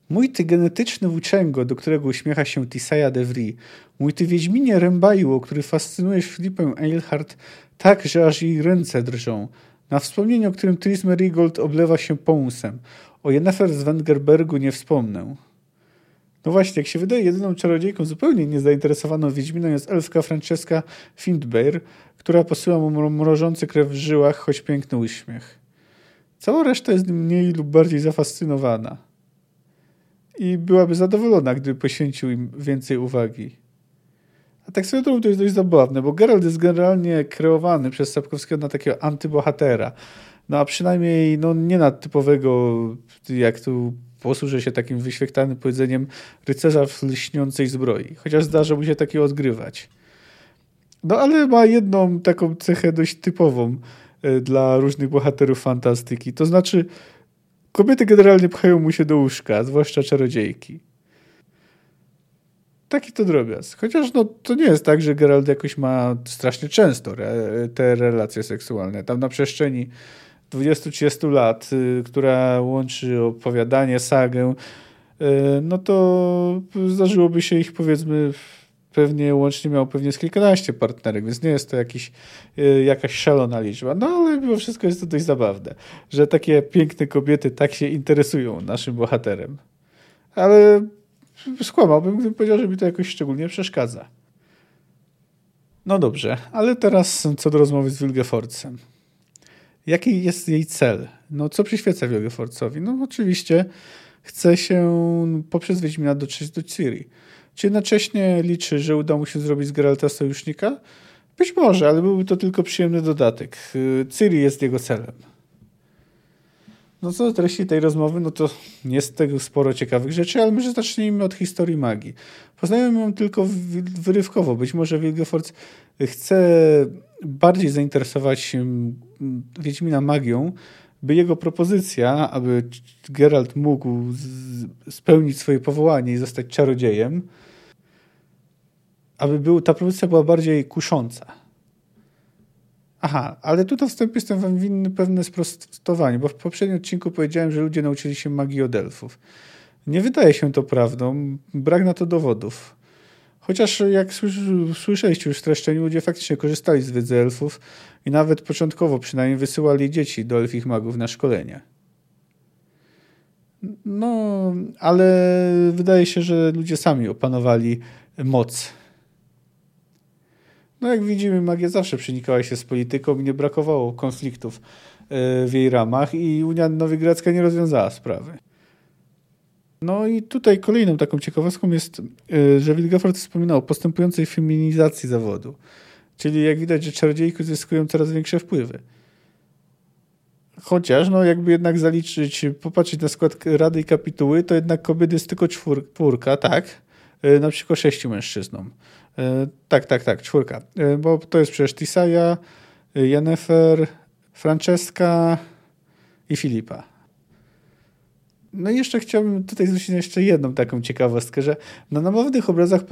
Mój ty genetyczny włóczęgo, do którego uśmiecha się Tisaya de Vries, mój ty Wiedźminie Rębajło, który fascynujesz Filipę Eilhart tak, że aż jej ręce drżą, na wspomnienie, o którym Tris Merigold oblewa się pomusem. O Jennefer z Wengerbergu nie wspomnę. No właśnie, jak się wydaje, jedyną czarodziejką zupełnie niezainteresowaną Wiedźminą jest elfka Francesca Findbeir, która posyła mu mrożący krew w żyłach, choć piękny uśmiech. Cała reszta jest mniej lub bardziej zafascynowana i byłaby zadowolona, gdyby poświęcił im więcej uwagi. A tak drogą to jest dość zabawne, bo Geralt jest generalnie kreowany przez Sapkowskiego na takiego antybohatera. No a przynajmniej no, nie na typowego, jak tu posłużę się takim wyświechtanym powiedzeniem rycerza w lśniącej zbroi, chociaż zdarza mu się takie odgrywać. No ale ma jedną taką cechę dość typową e, dla różnych bohaterów fantastyki. To znaczy, kobiety generalnie pchają mu się do łóżka, zwłaszcza czarodziejki. Taki to drobiazg. Chociaż no, to nie jest tak, że Geralt jakoś ma strasznie często re, te relacje seksualne. Tam na przestrzeni 20-30 lat, y, która łączy opowiadanie, sagę, y, no to zdarzyłoby się ich powiedzmy pewnie łącznie miał pewnie z kilkanaście partnerek, więc nie jest to jakiś, y, jakaś szalona liczba. No ale mimo wszystko jest to dość zabawne, że takie piękne kobiety tak się interesują naszym bohaterem. Ale skłamałbym, gdybym powiedział, że mi to jakoś szczególnie przeszkadza. No dobrze, ale teraz co do rozmowy z Wilgeforcem. Jaki jest jej cel? No co przyświeca Wilgeforcowi? No oczywiście chce się poprzez Wiedźmina dotrzeć do Ciri. Czy jednocześnie liczy, że uda mu się zrobić z Geralta sojusznika? Być może, ale byłby to tylko przyjemny dodatek. Ciri jest jego celem. No co do treści tej rozmowy, no to jest tego sporo ciekawych rzeczy, ale może zacznijmy od historii magii. Poznajemy ją tylko wyrywkowo. Być może Wilgefortz chce bardziej zainteresować się Wiedźmina magią, by jego propozycja, aby Geralt mógł spełnić swoje powołanie i zostać czarodziejem, aby był, ta propozycja była bardziej kusząca. Aha, ale tu na wstępie jestem wam winny pewne sprostowanie, bo w poprzednim odcinku powiedziałem, że ludzie nauczyli się magii od elfów. Nie wydaje się to prawdą, brak na to dowodów. Chociaż jak słyszeliście już w streszczeniu, ludzie faktycznie korzystali z wiedzy elfów i nawet początkowo przynajmniej wysyłali dzieci do elfich magów na szkolenia. No, ale wydaje się, że ludzie sami opanowali moc no jak widzimy, magia zawsze przenikała się z polityką i nie brakowało konfliktów e, w jej ramach i Unia Nowigradzka nie rozwiązała sprawy. No i tutaj kolejną taką ciekawostką jest, e, że Wilgefort wspominał o postępującej feminizacji zawodu. Czyli jak widać, że czarodziejki zyskują coraz większe wpływy. Chociaż, no jakby jednak zaliczyć, popatrzeć na skład Rady i Kapituły, to jednak kobiety jest tylko czwórka, tak? E, na przykład sześciu mężczyznom. E, tak, tak, tak, czwórka. E, bo to jest przecież Tisaja, Jennefer, Francesca i Filipa. No i jeszcze chciałbym tutaj zwrócić jeszcze jedną taką ciekawostkę, że na namownych obrazach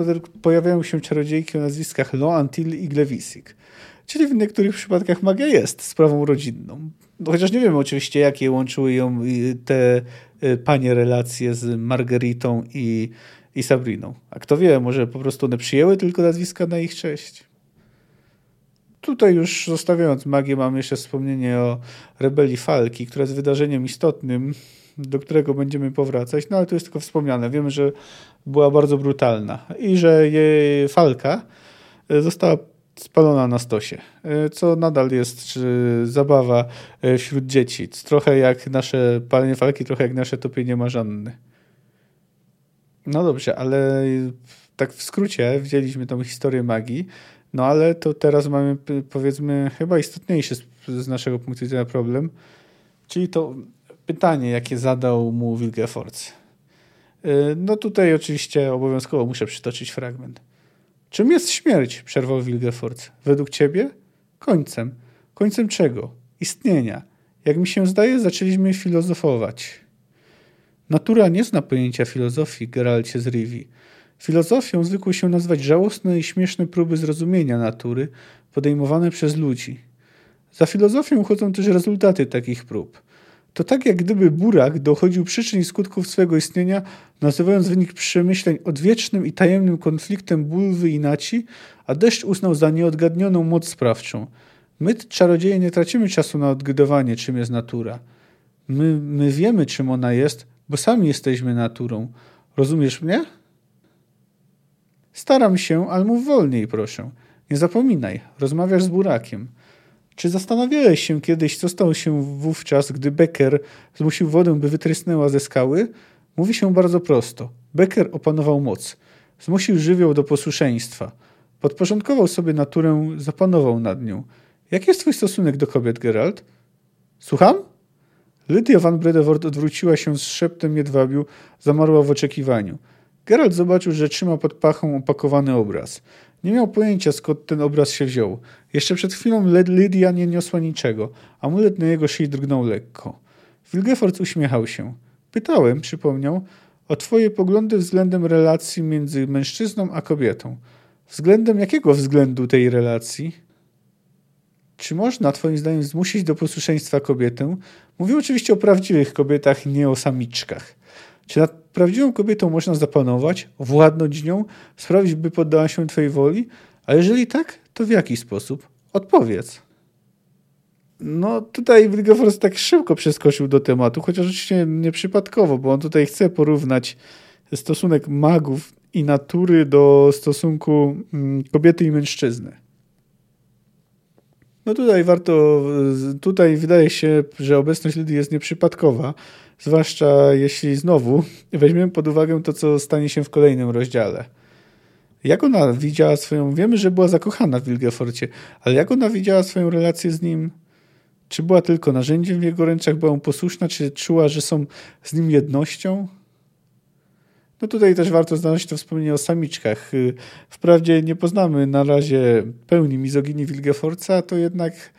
pojawiają się czarodziejki o nazwiskach Lo, Antil i Glewisik. Czyli w niektórych przypadkach magia jest sprawą rodzinną. No, chociaż nie wiemy oczywiście, jakie łączyły ją te panie relacje z Margaritą i i Sabriną. A kto wie, może po prostu one przyjęły tylko nazwiska na ich cześć. Tutaj już zostawiając magię, mam jeszcze wspomnienie o rebelii Falki, która jest wydarzeniem istotnym, do którego będziemy powracać, no ale to jest tylko wspomniane. Wiemy, że była bardzo brutalna i że jej Falka e, została spalona na stosie, e, co nadal jest zabawa e, wśród dzieci. Trochę jak nasze palenie Falki, trochę jak nasze topienie Marzanny. No dobrze, ale tak w skrócie wzięliśmy tą historię magii, no ale to teraz mamy powiedzmy chyba istotniejszy z, z naszego punktu widzenia problem, czyli to pytanie, jakie zadał mu Wilgefortz. Y, no tutaj oczywiście obowiązkowo muszę przytoczyć fragment. Czym jest śmierć? Przerwał Wilgefortz. Według ciebie? Końcem. Końcem czego? Istnienia. Jak mi się zdaje, zaczęliśmy filozofować. Natura nie zna pojęcia filozofii, Geralcie z Rivi. Filozofią zwykło się nazwać żałosne i śmieszne próby zrozumienia natury podejmowane przez ludzi. Za filozofią uchodzą też rezultaty takich prób. To tak jak gdyby Burak dochodził przyczyn i skutków swego istnienia, nazywając wynik przemyśleń odwiecznym i tajemnym konfliktem bulwy i naci, a deszcz uznał za nieodgadnioną moc sprawczą. My, czarodzieje, nie tracimy czasu na odgadywanie, czym jest natura. My, my wiemy, czym ona jest, bo sami jesteśmy naturą. Rozumiesz mnie? Staram się, ale mów wolniej, proszę. Nie zapominaj, rozmawiasz z burakiem. Czy zastanawiałeś się kiedyś, co stało się wówczas, gdy Becker zmusił wodę, by wytrysnęła ze skały? Mówi się bardzo prosto. Becker opanował moc. Zmusił żywioł do posłuszeństwa. Podporządkował sobie naturę, zapanował nad nią. Jaki jest twój stosunek do kobiet, Geralt? Słucham? Lydia van Bredewort odwróciła się z szeptem jedwabiu, zamarła w oczekiwaniu. Geralt zobaczył, że trzyma pod pachą opakowany obraz. Nie miał pojęcia, skąd ten obraz się wziął. Jeszcze przed chwilą Lydia nie niosła niczego. Amulet na jego szyi drgnął lekko. Wilgefort uśmiechał się. Pytałem, przypomniał, o twoje poglądy względem relacji między mężczyzną a kobietą. Względem jakiego względu tej relacji? Czy można, Twoim zdaniem, zmusić do posłuszeństwa kobietę? Mówię oczywiście o prawdziwych kobietach, nie o samiczkach. Czy nad prawdziwą kobietą można zapanować, władnąć nią, sprawić, by poddała się Twojej woli? A jeżeli tak, to w jaki sposób? Odpowiedz. No tutaj Wilgefortz tak szybko przeskoczył do tematu, chociaż oczywiście nieprzypadkowo, bo on tutaj chce porównać stosunek magów i natury do stosunku mm, kobiety i mężczyzny. No tutaj warto, tutaj wydaje się, że obecność Lidii jest nieprzypadkowa, zwłaszcza jeśli znowu weźmiemy pod uwagę to, co stanie się w kolejnym rozdziale. Jak ona widziała swoją, wiemy, że była zakochana w Wilgeforcie, ale jak ona widziała swoją relację z nim? Czy była tylko narzędziem w jego rękach, była mu posłuszna, czy czuła, że są z nim jednością? No tutaj też warto znaleźć to wspomnienie o samiczkach. Y, wprawdzie nie poznamy na razie pełni mizoginii Wilgeforca, to jednak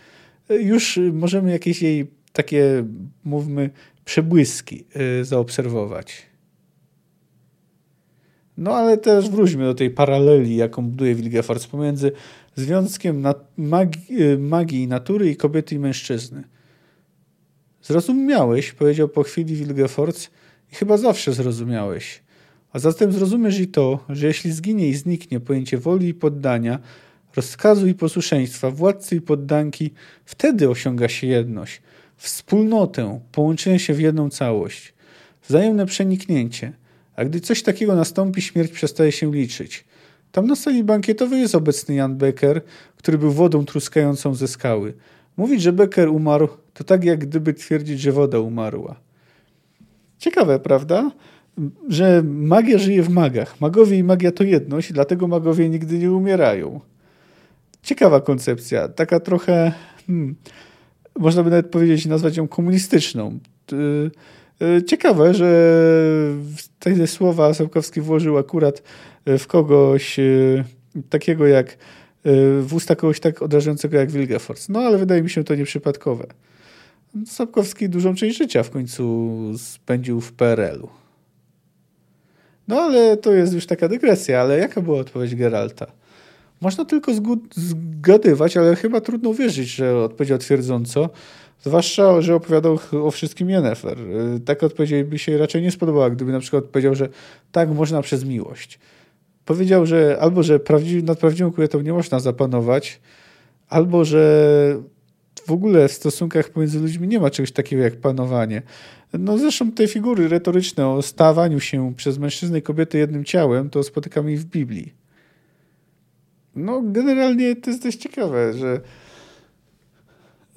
y, już możemy jakieś jej takie, mówmy, przebłyski y, zaobserwować. No ale też wróćmy do tej paraleli, jaką buduje Wilgefortz pomiędzy związkiem magii, magii natury i kobiety i mężczyzny. Zrozumiałeś, powiedział po chwili Wilgefortz, i chyba zawsze zrozumiałeś. A zatem zrozumiesz i to, że jeśli zginie i zniknie pojęcie woli i poddania, rozkazu i posłuszeństwa, władcy i poddanki, wtedy osiąga się jedność, wspólnotę, połączenie się w jedną całość, wzajemne przeniknięcie. A gdy coś takiego nastąpi, śmierć przestaje się liczyć. Tam na sali bankietowej jest obecny Jan Becker, który był wodą truskającą ze skały. Mówić, że Becker umarł, to tak jak gdyby twierdzić, że woda umarła. Ciekawe, prawda? Że magia żyje w magach. Magowie i magia to jedność, dlatego magowie nigdy nie umierają. Ciekawa koncepcja, taka trochę, hmm, można by nawet powiedzieć, nazwać ją komunistyczną. Y, ciekawe, że te słowa Sapkowski włożył akurat w kogoś y, takiego jak w usta kogoś tak odrażającego jak Wilgefortz. No ale wydaje mi się to nieprzypadkowe. Sapkowski dużą część życia w końcu spędził w PRL-u. No ale to jest już taka dygresja, ale jaka była odpowiedź Geralta? Można tylko zgadywać, ale chyba trudno wierzyć, że odpowiedział twierdząco, zwłaszcza, że opowiadał o wszystkim Yennefer. Taka odpowiedź by się raczej nie spodobała, gdyby na przykład powiedział, że tak można przez miłość. Powiedział, że albo, że nad prawdziwą kobietą nie można zapanować, albo, że w ogóle w stosunkach pomiędzy ludźmi nie ma czegoś takiego jak panowanie. No zresztą te figury retoryczne o stawaniu się przez mężczyznę i kobietę jednym ciałem, to spotykamy w Biblii. No generalnie to jest dość ciekawe, że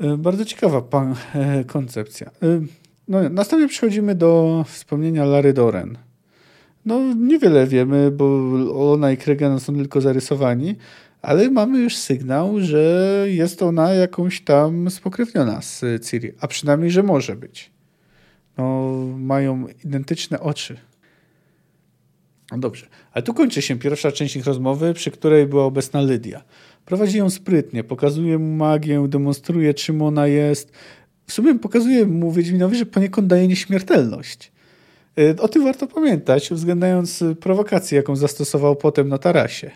e, bardzo ciekawa pan, e, koncepcja. E, no, następnie przechodzimy do wspomnienia Lary Doren. No niewiele wiemy, bo ona i Kregan są tylko zarysowani, ale mamy już sygnał, że jest ona jakąś tam spokrewniona z Ciri, a przynajmniej, że może być. No, mają identyczne oczy. No dobrze, ale tu kończy się pierwsza część ich rozmowy, przy której była obecna Lydia. Prowadzi ją sprytnie, pokazuje mu magię, demonstruje czym ona jest. W sumie pokazuje mu Wiedźminowi, że poniekąd daje nieśmiertelność. Y, o tym warto pamiętać, uwzględniając prowokację, jaką zastosował potem na tarasie.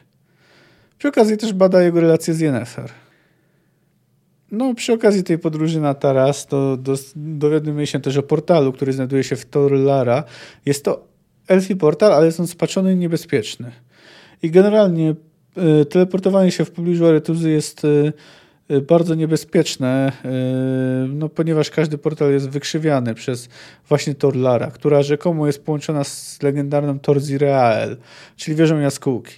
Przy okazji też bada jego relacje z Yennefer. No, przy okazji tej podróży na Taras to do, dowiadujemy się też o portalu, który znajduje się w Torlara. Jest to elfi portal, ale jest on spaczony i niebezpieczny. I generalnie y, teleportowanie się w pobliżu Aretuzy jest y, bardzo niebezpieczne, no, ponieważ każdy portal jest wykrzywiany przez właśnie Torlara, która rzekomo jest połączona z legendarną Torzireael, czyli wieżą jaskółki.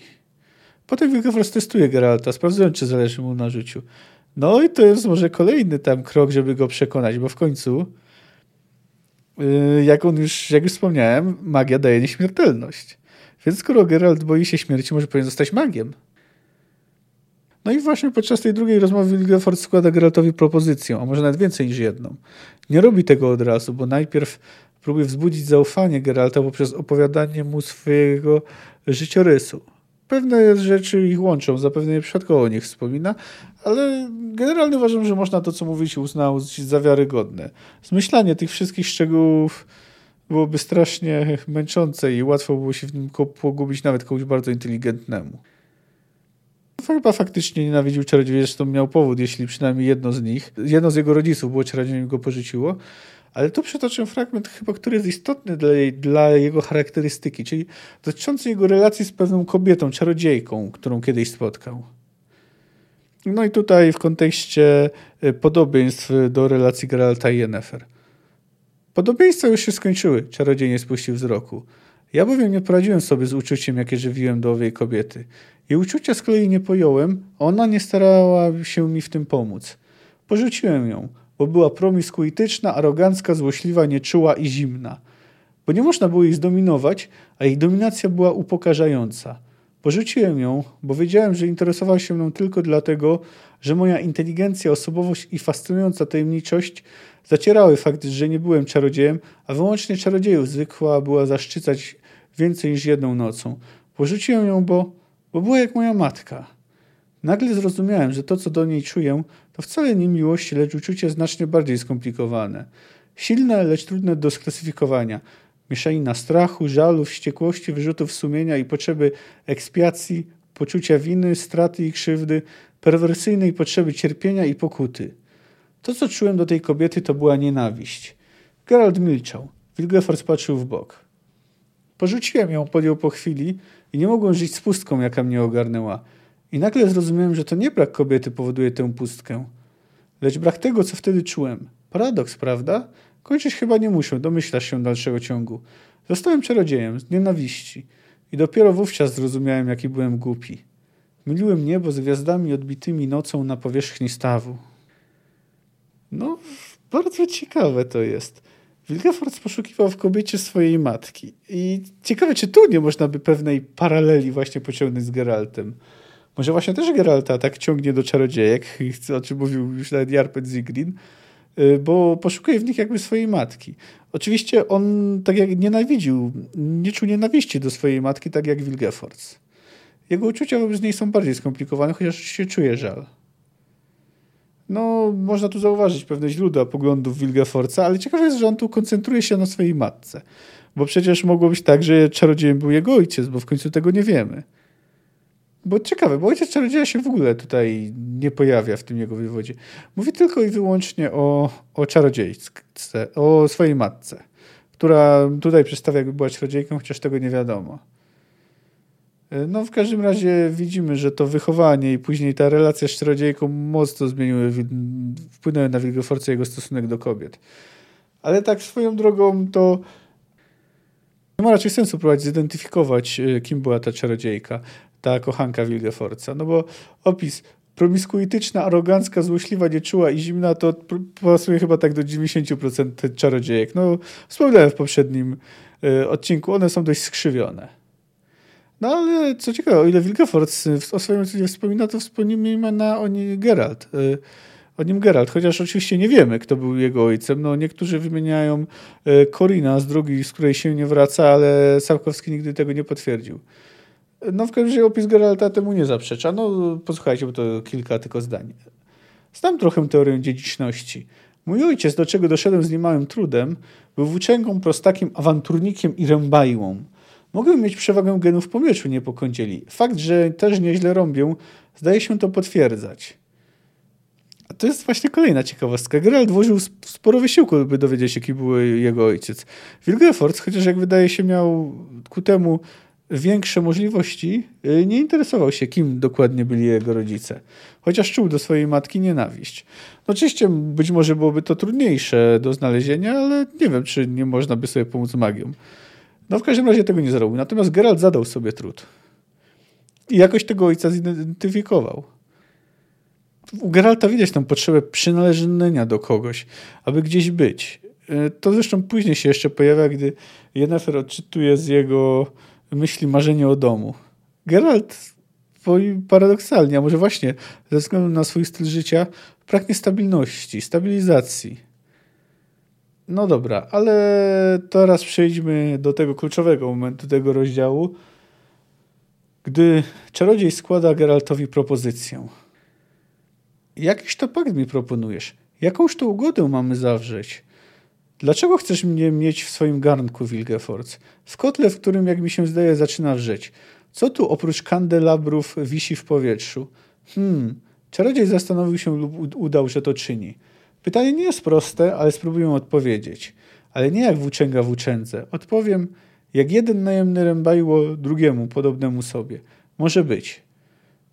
Potem Wilgefortz testuje Geralta, sprawdzając, czy zależy mu na życiu. No i to jest może kolejny tam krok, żeby go przekonać, bo w końcu, yy, jak on już, jak już wspomniałem, magia daje nieśmiertelność. Więc skoro Geralt boi się śmierci, może powinien zostać magiem. No i właśnie podczas tej drugiej rozmowy Vilgefort składa Geraltowi propozycję, a może nawet więcej niż jedną. Nie robi tego od razu, bo najpierw próbuje wzbudzić zaufanie Geralta poprzez opowiadanie mu swojego życiorysu. Pewne rzeczy ich łączą, zapewne nieprzypadkowo o nich wspomina, ale generalnie uważam, że można to, co mówić, uznać za wiarygodne. Zmyślanie tych wszystkich szczegółów byłoby strasznie męczące i łatwo było się w nim pogubić nawet komuś bardzo inteligentnemu. Chyba faktycznie nienawidził czarodziejów, zresztą miał powód, jeśli przynajmniej jedno z nich, jedno z jego rodziców było czarodziejem i go porzuciło. Ale tu przytoczę fragment chyba, który jest istotny dla, dla jego charakterystyki, czyli dotyczący jego relacji z pewną kobietą, czarodziejką, którą kiedyś spotkał. No i tutaj w kontekście y, podobieństw do relacji Geralta i Yennefer. Podobieństwa już się skończyły, czarodziej nie spuścił wzroku. Ja bowiem nie poradziłem sobie z uczuciem, jakie żywiłem do owej kobiety. Jej uczucia z kolei nie pojąłem, a ona nie starała się mi w tym pomóc. Porzuciłem ją, bo była promiskuityczna, arogancka, złośliwa, nieczuła i zimna. Bo nie można było jej zdominować, a jej dominacja była upokarzająca. Porzuciłem ją, bo wiedziałem, że interesowała się mną tylko dlatego, że moja inteligencja, osobowość i fascynująca tajemniczość zacierały fakt, że nie byłem czarodziejem, a wyłącznie czarodziejów zwykła była zaszczycać więcej niż jedną nocą. Porzuciłem ją, bo, bo była jak moja matka. Nagle zrozumiałem, że to, co do niej czuję, to wcale nie miłość, lecz uczucie znacznie bardziej skomplikowane. Silne, lecz trudne do sklasyfikowania. Mieszanina strachu, żalu, wściekłości, wyrzutów sumienia i potrzeby ekspiacji, poczucia winy, straty i krzywdy, perwersyjnej potrzeby cierpienia i pokuty. To, co czułem do tej kobiety, to była nienawiść. Gerald milczał. Wilgefors patrzył w bok. Porzuciłem ją, podjął po chwili i nie mogłem żyć z pustką, jaka mnie ogarnęła. I nagle zrozumiałem, że to nie brak kobiety powoduje tę pustkę, lecz brak tego, co wtedy czułem. Paradoks, prawda? Kończyć chyba nie muszę, domyślasz się dalszego ciągu. Zostałem czarodziejem z nienawiści i dopiero wówczas zrozumiałem, jaki byłem głupi. Myliłem niebo z gwiazdami odbitymi nocą na powierzchni stawu. No, bardzo ciekawe to jest. Wilgefort poszukiwał w kobiecie swojej matki. I ciekawe, czy tu nie można by pewnej paraleli właśnie pociągnąć z Geraltem. Może właśnie też Geralta tak ciągnie do czarodziejek, o czym mówił już nawet Jarpet Zigrin, bo poszukuje w nich jakby swojej matki. Oczywiście on tak jak nienawidził, nie czuł nienawiści do swojej matki, tak jak Wilgefortz. Jego uczucia wobec niej są bardziej skomplikowane, chociaż się czuje żal. No, można tu zauważyć pewne źródła poglądów Wilgefortza, ale ciekawe jest, że on tu koncentruje się na swojej matce. Bo przecież mogło być tak, że czarodziejem był jego ojciec, bo w końcu tego nie wiemy. Bo ciekawe, bo ojciec czarodzieja się w ogóle tutaj nie pojawia w tym jego wywodzie. Mówi tylko i wyłącznie o, o czarodziejce, o swojej matce, która tutaj przedstawia, jakby była czarodziejką, chociaż tego nie wiadomo. No w każdym razie widzimy, że to wychowanie i później ta relacja z czarodziejką mocno zmieniły, wpłynęły na Wilgefortza jego stosunek do kobiet. Ale tak swoją drogą to nie ma raczej sensu próbować zidentyfikować, e, kim była ta czarodziejka, ta kochanka Wilgefortza. No bo opis promiskuityczna, arogancka, złośliwa, nieczuła i zimna to pasuje chyba tak do 90% czarodziejek. No wspomniałem w poprzednim y, odcinku, one są dość skrzywione. No ale co ciekawe, o ile Wilgefort o swoim ojcu wspomina, to wspomina o nim Geralt. Y, o nim Geralt, chociaż oczywiście nie wiemy, kto był jego ojcem. No, niektórzy wymieniają Korina z drugiej, z której się nie wraca, ale Sapkowski nigdy tego nie potwierdził. No w każdym razie opis Geralta temu nie zaprzecza. No posłuchajcie, bo to kilka tylko zdań. Znam trochę teorię dziedziczności. Mój ojciec, do czego doszedłem z niemałym trudem, był włóczęgą, prostakiem, awanturnikiem i rębajłą. Mogę mieć przewagę genów po mieczu, nie po kądzieli. Fakt, że też nieźle rąbią, zdaje się to potwierdzać. A to jest właśnie kolejna ciekawostka. Geralt włożył sporo wysiłku, by dowiedzieć się, jaki był jego ojciec. Wilgefortz, chociaż jak wydaje się miał ku temu większe możliwości, y, nie interesował się, kim dokładnie byli jego rodzice. Chociaż czuł do swojej matki nienawiść. No oczywiście być może byłoby to trudniejsze do znalezienia, ale nie wiem, czy nie można by sobie pomóc magią. No w każdym razie tego nie zrobił. Natomiast Geralt zadał sobie trud. I jakoś tego ojca zidentyfikował. U Geralta widać tą potrzebę przynależenia do kogoś, aby gdzieś być. E, to zresztą później się jeszcze pojawia, gdy Yennefer odczytuje z jego myśli marzenie o domu. Geralt paradoksalnie, a może właśnie ze względu na swój styl życia, pragnie stabilności, stabilizacji. No dobra, ale teraz przejdźmy do tego kluczowego momentu tego rozdziału, gdy czarodziej składa Geraltowi propozycję. Jakiś to pakt mi proponujesz? Jakąż to ugodę mamy zawrzeć? Dlaczego chcesz mnie mieć w swoim garnku, Wilgefortz? W kotle, w którym, jak mi się zdaje, zaczyna wrzeć. Co tu oprócz kandelabrów wisi w powietrzu? Hmm, czarodziej zastanowił się lub udał, że to czyni. Pytanie nie jest proste, ale spróbuję odpowiedzieć. Ale nie jak włóczęga włóczędze. Odpowiem, jak jeden najemny rębajło drugiemu, podobnemu sobie. Może być.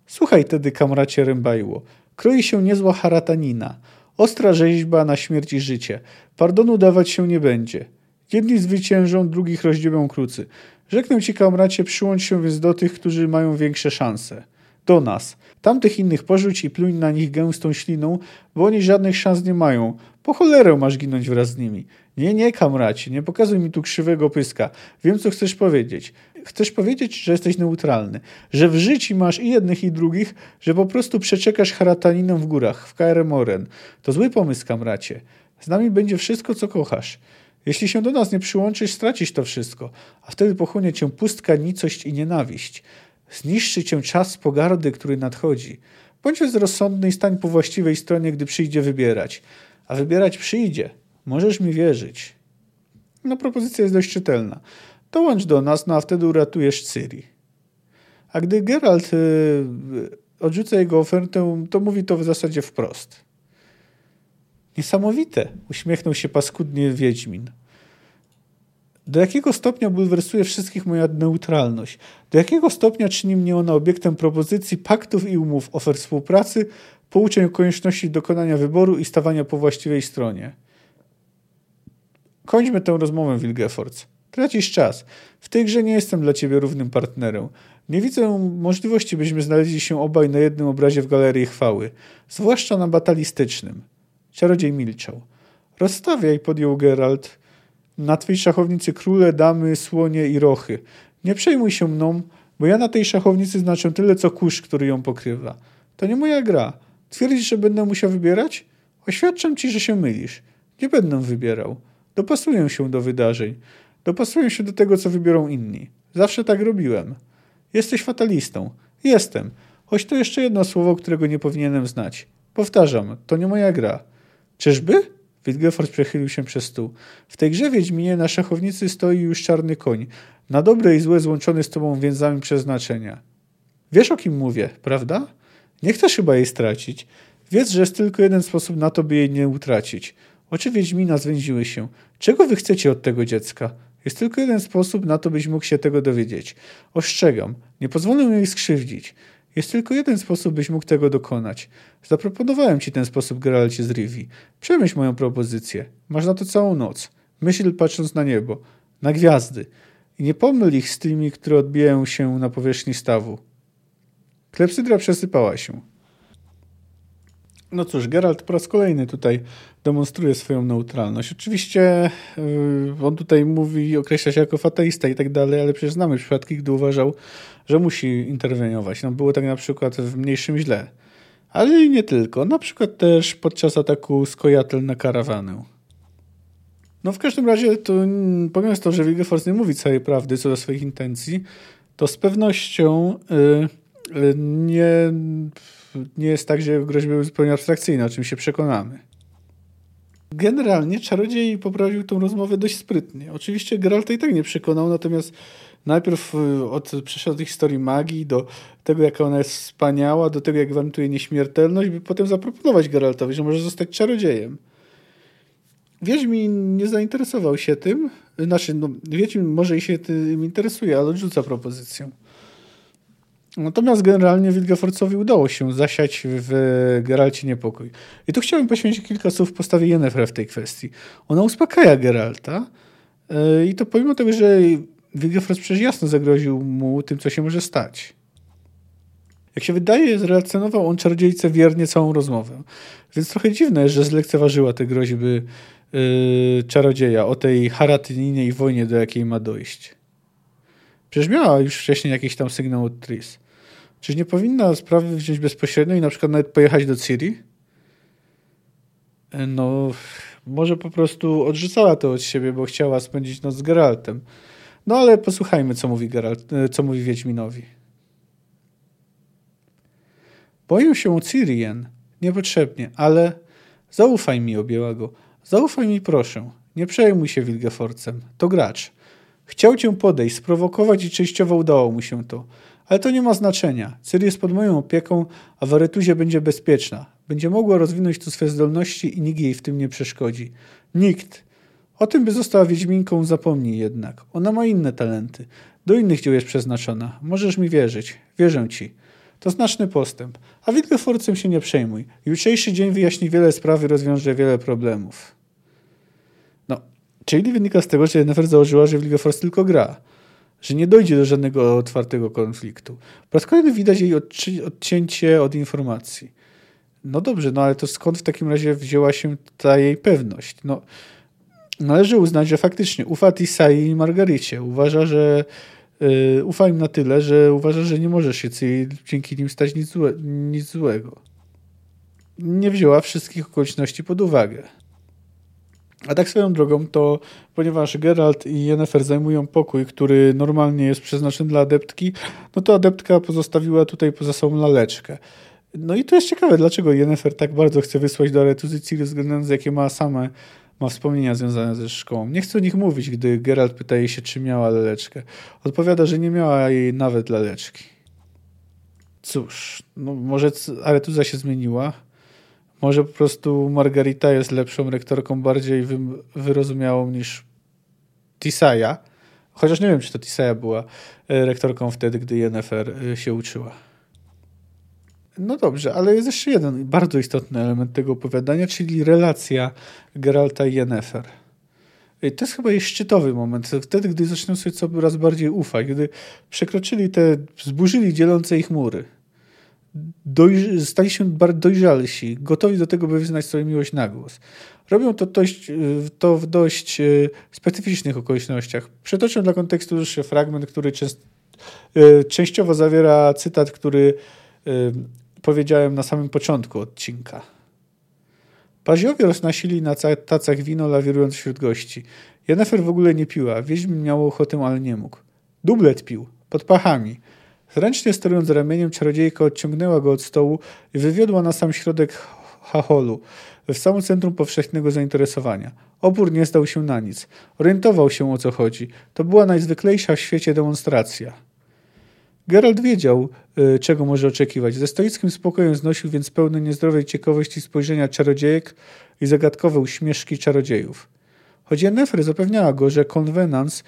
Słuchaj tedy, kamracie rębajło. Kroi się niezła haratanina. Ostra rzeźba na śmierć i życie. Pardonu dawać się nie będzie. Jedni zwyciężą, drugich rozdziebią krucy. Rzeknę ci, kamracie, przyłącz się więc do tych, którzy mają większe szanse. Do nas. Tamtych innych porzuć i pluń na nich gęstą śliną, bo oni żadnych szans nie mają. Po cholerę masz ginąć wraz z nimi. Nie, nie, kamracie, nie pokazuj mi tu krzywego pyska. Wiem, co chcesz powiedzieć. Chcesz powiedzieć, że jesteś neutralny, że w życiu masz i jednych, i drugich, że po prostu przeczekasz harataniną w górach, w KRM Oren. To zły pomysł, kamracie. Z nami będzie wszystko, co kochasz. Jeśli się do nas nie przyłączysz, stracisz to wszystko, a wtedy pochłonie cię pustka, nicość i nienawiść. Zniszczy cię czas pogardy, który nadchodzi. Bądź rozsądny i stań po właściwej stronie, gdy przyjdzie wybierać. A wybierać przyjdzie. Możesz mi wierzyć. No, propozycja jest dość czytelna. Dołącz do nas, no a wtedy uratujesz Ciri. A gdy Geralt y, odrzuca jego ofertę, to mówi to w zasadzie wprost. Niesamowite, uśmiechnął się paskudnie Wiedźmin. Do jakiego stopnia bulwersuje wszystkich moja neutralność? Do jakiego stopnia czyni mnie ona obiektem propozycji, paktów i umów, ofert współpracy, pouczeń o konieczności dokonania wyboru i stawania po właściwej stronie? Kończmy tę rozmowę, Wilgefortz. Tracisz czas. W tej grze nie jestem dla ciebie równym partnerem. Nie widzę możliwości, byśmy znaleźli się obaj na jednym obrazie w galerii chwały, zwłaszcza na batalistycznym. Czarodziej milczał. Rozstawiaj, podjął Geralt. Na twej szachownicy króle, damy, słonie i rochy. Nie przejmuj się mną, bo ja na tej szachownicy znaczę tyle, co kurz, który ją pokrywa. To nie moja gra. Twierdzisz, że będę musiał wybierać? Oświadczam ci, że się mylisz. Nie będę wybierał. Dopasuję się do wydarzeń. Dopasuję się do tego, co wybiorą inni. Zawsze tak robiłem. Jesteś fatalistą. Jestem. Choć to jeszcze jedno słowo, którego nie powinienem znać. Powtarzam, to nie moja gra. Czyżby? Wilgefortz przechylił się przez stół. W tej grze Wiedźminie na szachownicy stoi już czarny koń. Na dobre i złe złączony z tobą więzami przeznaczenia. Wiesz o kim mówię, prawda? Nie chcesz chyba jej stracić. Wiedz, że jest tylko jeden sposób na to, by jej nie utracić. Oczy Wiedźmina zwęziły się. Czego wy chcecie od tego dziecka? Jest tylko jeden sposób na to, byś mógł się tego dowiedzieć. Ostrzegam, nie pozwolę jej skrzywdzić. Jest tylko jeden sposób, byś mógł tego dokonać. Zaproponowałem ci ten sposób, Geralcie z Rivi. Przemyśl moją propozycję. Masz na to całą noc. Myśl patrząc na niebo, na gwiazdy. I nie pomyl ich z tymi, które odbijają się na powierzchni stawu. Klepsydra przesypała się. No cóż, Geralt po raz kolejny tutaj demonstruje swoją neutralność. Oczywiście yy, on tutaj mówi, określa się jako fatalista i tak dalej, ale przecież znamy przypadki, gdy uważał, że musi interweniować. No było tak na przykład w mniejszym źle. Ale nie tylko. Na przykład też podczas ataku Skojatel na karawanę. No w każdym razie, to pomimo to, że Wilgefortz nie mówi całej prawdy co do swoich intencji, to z pewnością yy, nie nie jest tak, że groźby były zupełnie abstrakcyjne, o czym się przekonamy. Generalnie czarodziej poprawił tą rozmowę dość sprytnie. Oczywiście Geralta i tak nie przekonał, natomiast najpierw y, od przeszedł od historii magii do tego, jaka ona jest wspaniała, do tego, jak gwarantuje nieśmiertelność, by potem zaproponować Geraltowi, że może zostać czarodziejem. Wiedźmin nie zainteresował się tym, znaczy, no, Wiedźmin może i się tym interesuje, ale odrzuca propozycję. Natomiast generalnie Wilgefortzowi udało się zasiać w Geralcie niepokój. I tu chciałbym poświęcić kilka słów postawie Yennefer w tej kwestii. Ona uspokaja Geralta e, i to pomimo tego, że Wilgefort przecież jasno zagroził mu tym, co się może stać. Jak się wydaje, zrelacjonował on czarodziejce wiernie całą rozmowę. Więc trochę dziwne, że zlekceważyła te groźby yy, czarodzieja o tej haratyninie i wojnie, do jakiej ma dojść. Przecież miała już wcześniej jakiś tam sygnał od Tris. Czyż nie powinna sprawy wziąć bezpośrednio i na przykład nawet pojechać do Ciri? No, może po prostu odrzucała to od siebie, bo chciała spędzić noc z Geraltem. No ale posłuchajmy, co mówi, Geralt, e, co mówi Wiedźminowi. Boję się Cirian. Niepotrzebnie, ale zaufaj mi, objęła go. Zaufaj mi, proszę. Nie przejmuj się Wilgeforcem. To gracz. Chciał cię podejść, sprowokować i częściowo udało mu się to. Ale to nie ma znaczenia. Ciri jest pod moją opieką, a w Aretuzie będzie bezpieczna. Będzie mogła rozwinąć tu swe zdolności i nikt jej w tym nie przeszkodzi. Nikt. O tym, by została Wiedźminką, zapomnij jednak. Ona ma inne talenty. Do innych dzieł jest przeznaczona. Możesz mi wierzyć. Wierzę ci. To znaczny postęp. A Wilgeforcem się nie przejmuj. Jutrzejszy dzień wyjaśni wiele spraw i rozwiąże wiele problemów. No, czyli wynika z tego, że Yennefer założyła, że Wilgefortz tylko gra. Że nie dojdzie do żadnego otwartego konfliktu. Po raz kolejny widać jej odcięcie od informacji. No dobrze, no ale to skąd w takim razie wzięła się ta jej pewność? No, należy uznać, że faktycznie ufa Tisai i Margaricie. Uważa, że yy, ufa im na tyle, że uważa, że nie może się dzięki nim stać nic, złe, nic złego. Nie wzięła wszystkich okoliczności pod uwagę. A tak swoją drogą, to ponieważ Geralt i Yennefer zajmują pokój, który normalnie jest przeznaczony dla adeptki, no to adeptka pozostawiła tutaj poza sobą laleczkę. No i to jest ciekawe, dlaczego Yennefer tak bardzo chce wysłać do Aretuzy Ciri, względem jakie ma same ma wspomnienia związane ze szkołą. Nie chcę o nich mówić, gdy Geralt pyta jej się, czy miała laleczkę. Odpowiada, że nie miała jej nawet laleczki. Cóż, no może Aretuza się zmieniła. Może po prostu Margarita jest lepszą rektorką, bardziej wy, wyrozumiałą niż Tisaya. Chociaż nie wiem, czy to Tisaya była e, rektorką wtedy, gdy Yennefer e, się uczyła. No dobrze, ale jest jeszcze jeden bardzo istotny element tego opowiadania, czyli relacja Geralta i Yennefer. To jest chyba jej szczytowy moment, wtedy, gdy zaczną sobie coraz bardziej ufać, gdy przekroczyli te, zburzyli dzielące ich mury. Doj, stali się dojrzalsi, gotowi do tego, by wyznać swoją miłość na głos. Robią to, dość, to w dość e, specyficznych okolicznościach. Przetoczę dla kontekstu dłuższy fragment, który częst, e, częściowo zawiera cytat, który powiedziałem na samym początku odcinka. Paziowie roznosili na tacach wino, lawirując wśród gości. Jennefer w ogóle nie piła. Wiedźmin miał ochotę, ale nie mógł. Dublet pił. Pod pachami. Zręcznie sterując ramieniem, czarodziejka odciągnęła go od stołu i wywiodła na sam środek hacholu, w samym centrum powszechnego zainteresowania. Opór nie zdał się na nic. Orientował się o co chodzi. To była najzwyklejsza w świecie demonstracja. Geralt wiedział, y, czego może oczekiwać. Ze stoickim spokojem znosił więc pełne niezdrowej ciekawości spojrzenia czarodziejek i zagadkowe uśmieszki czarodziejów. Choć Yennefer zapewniała go, że konwenans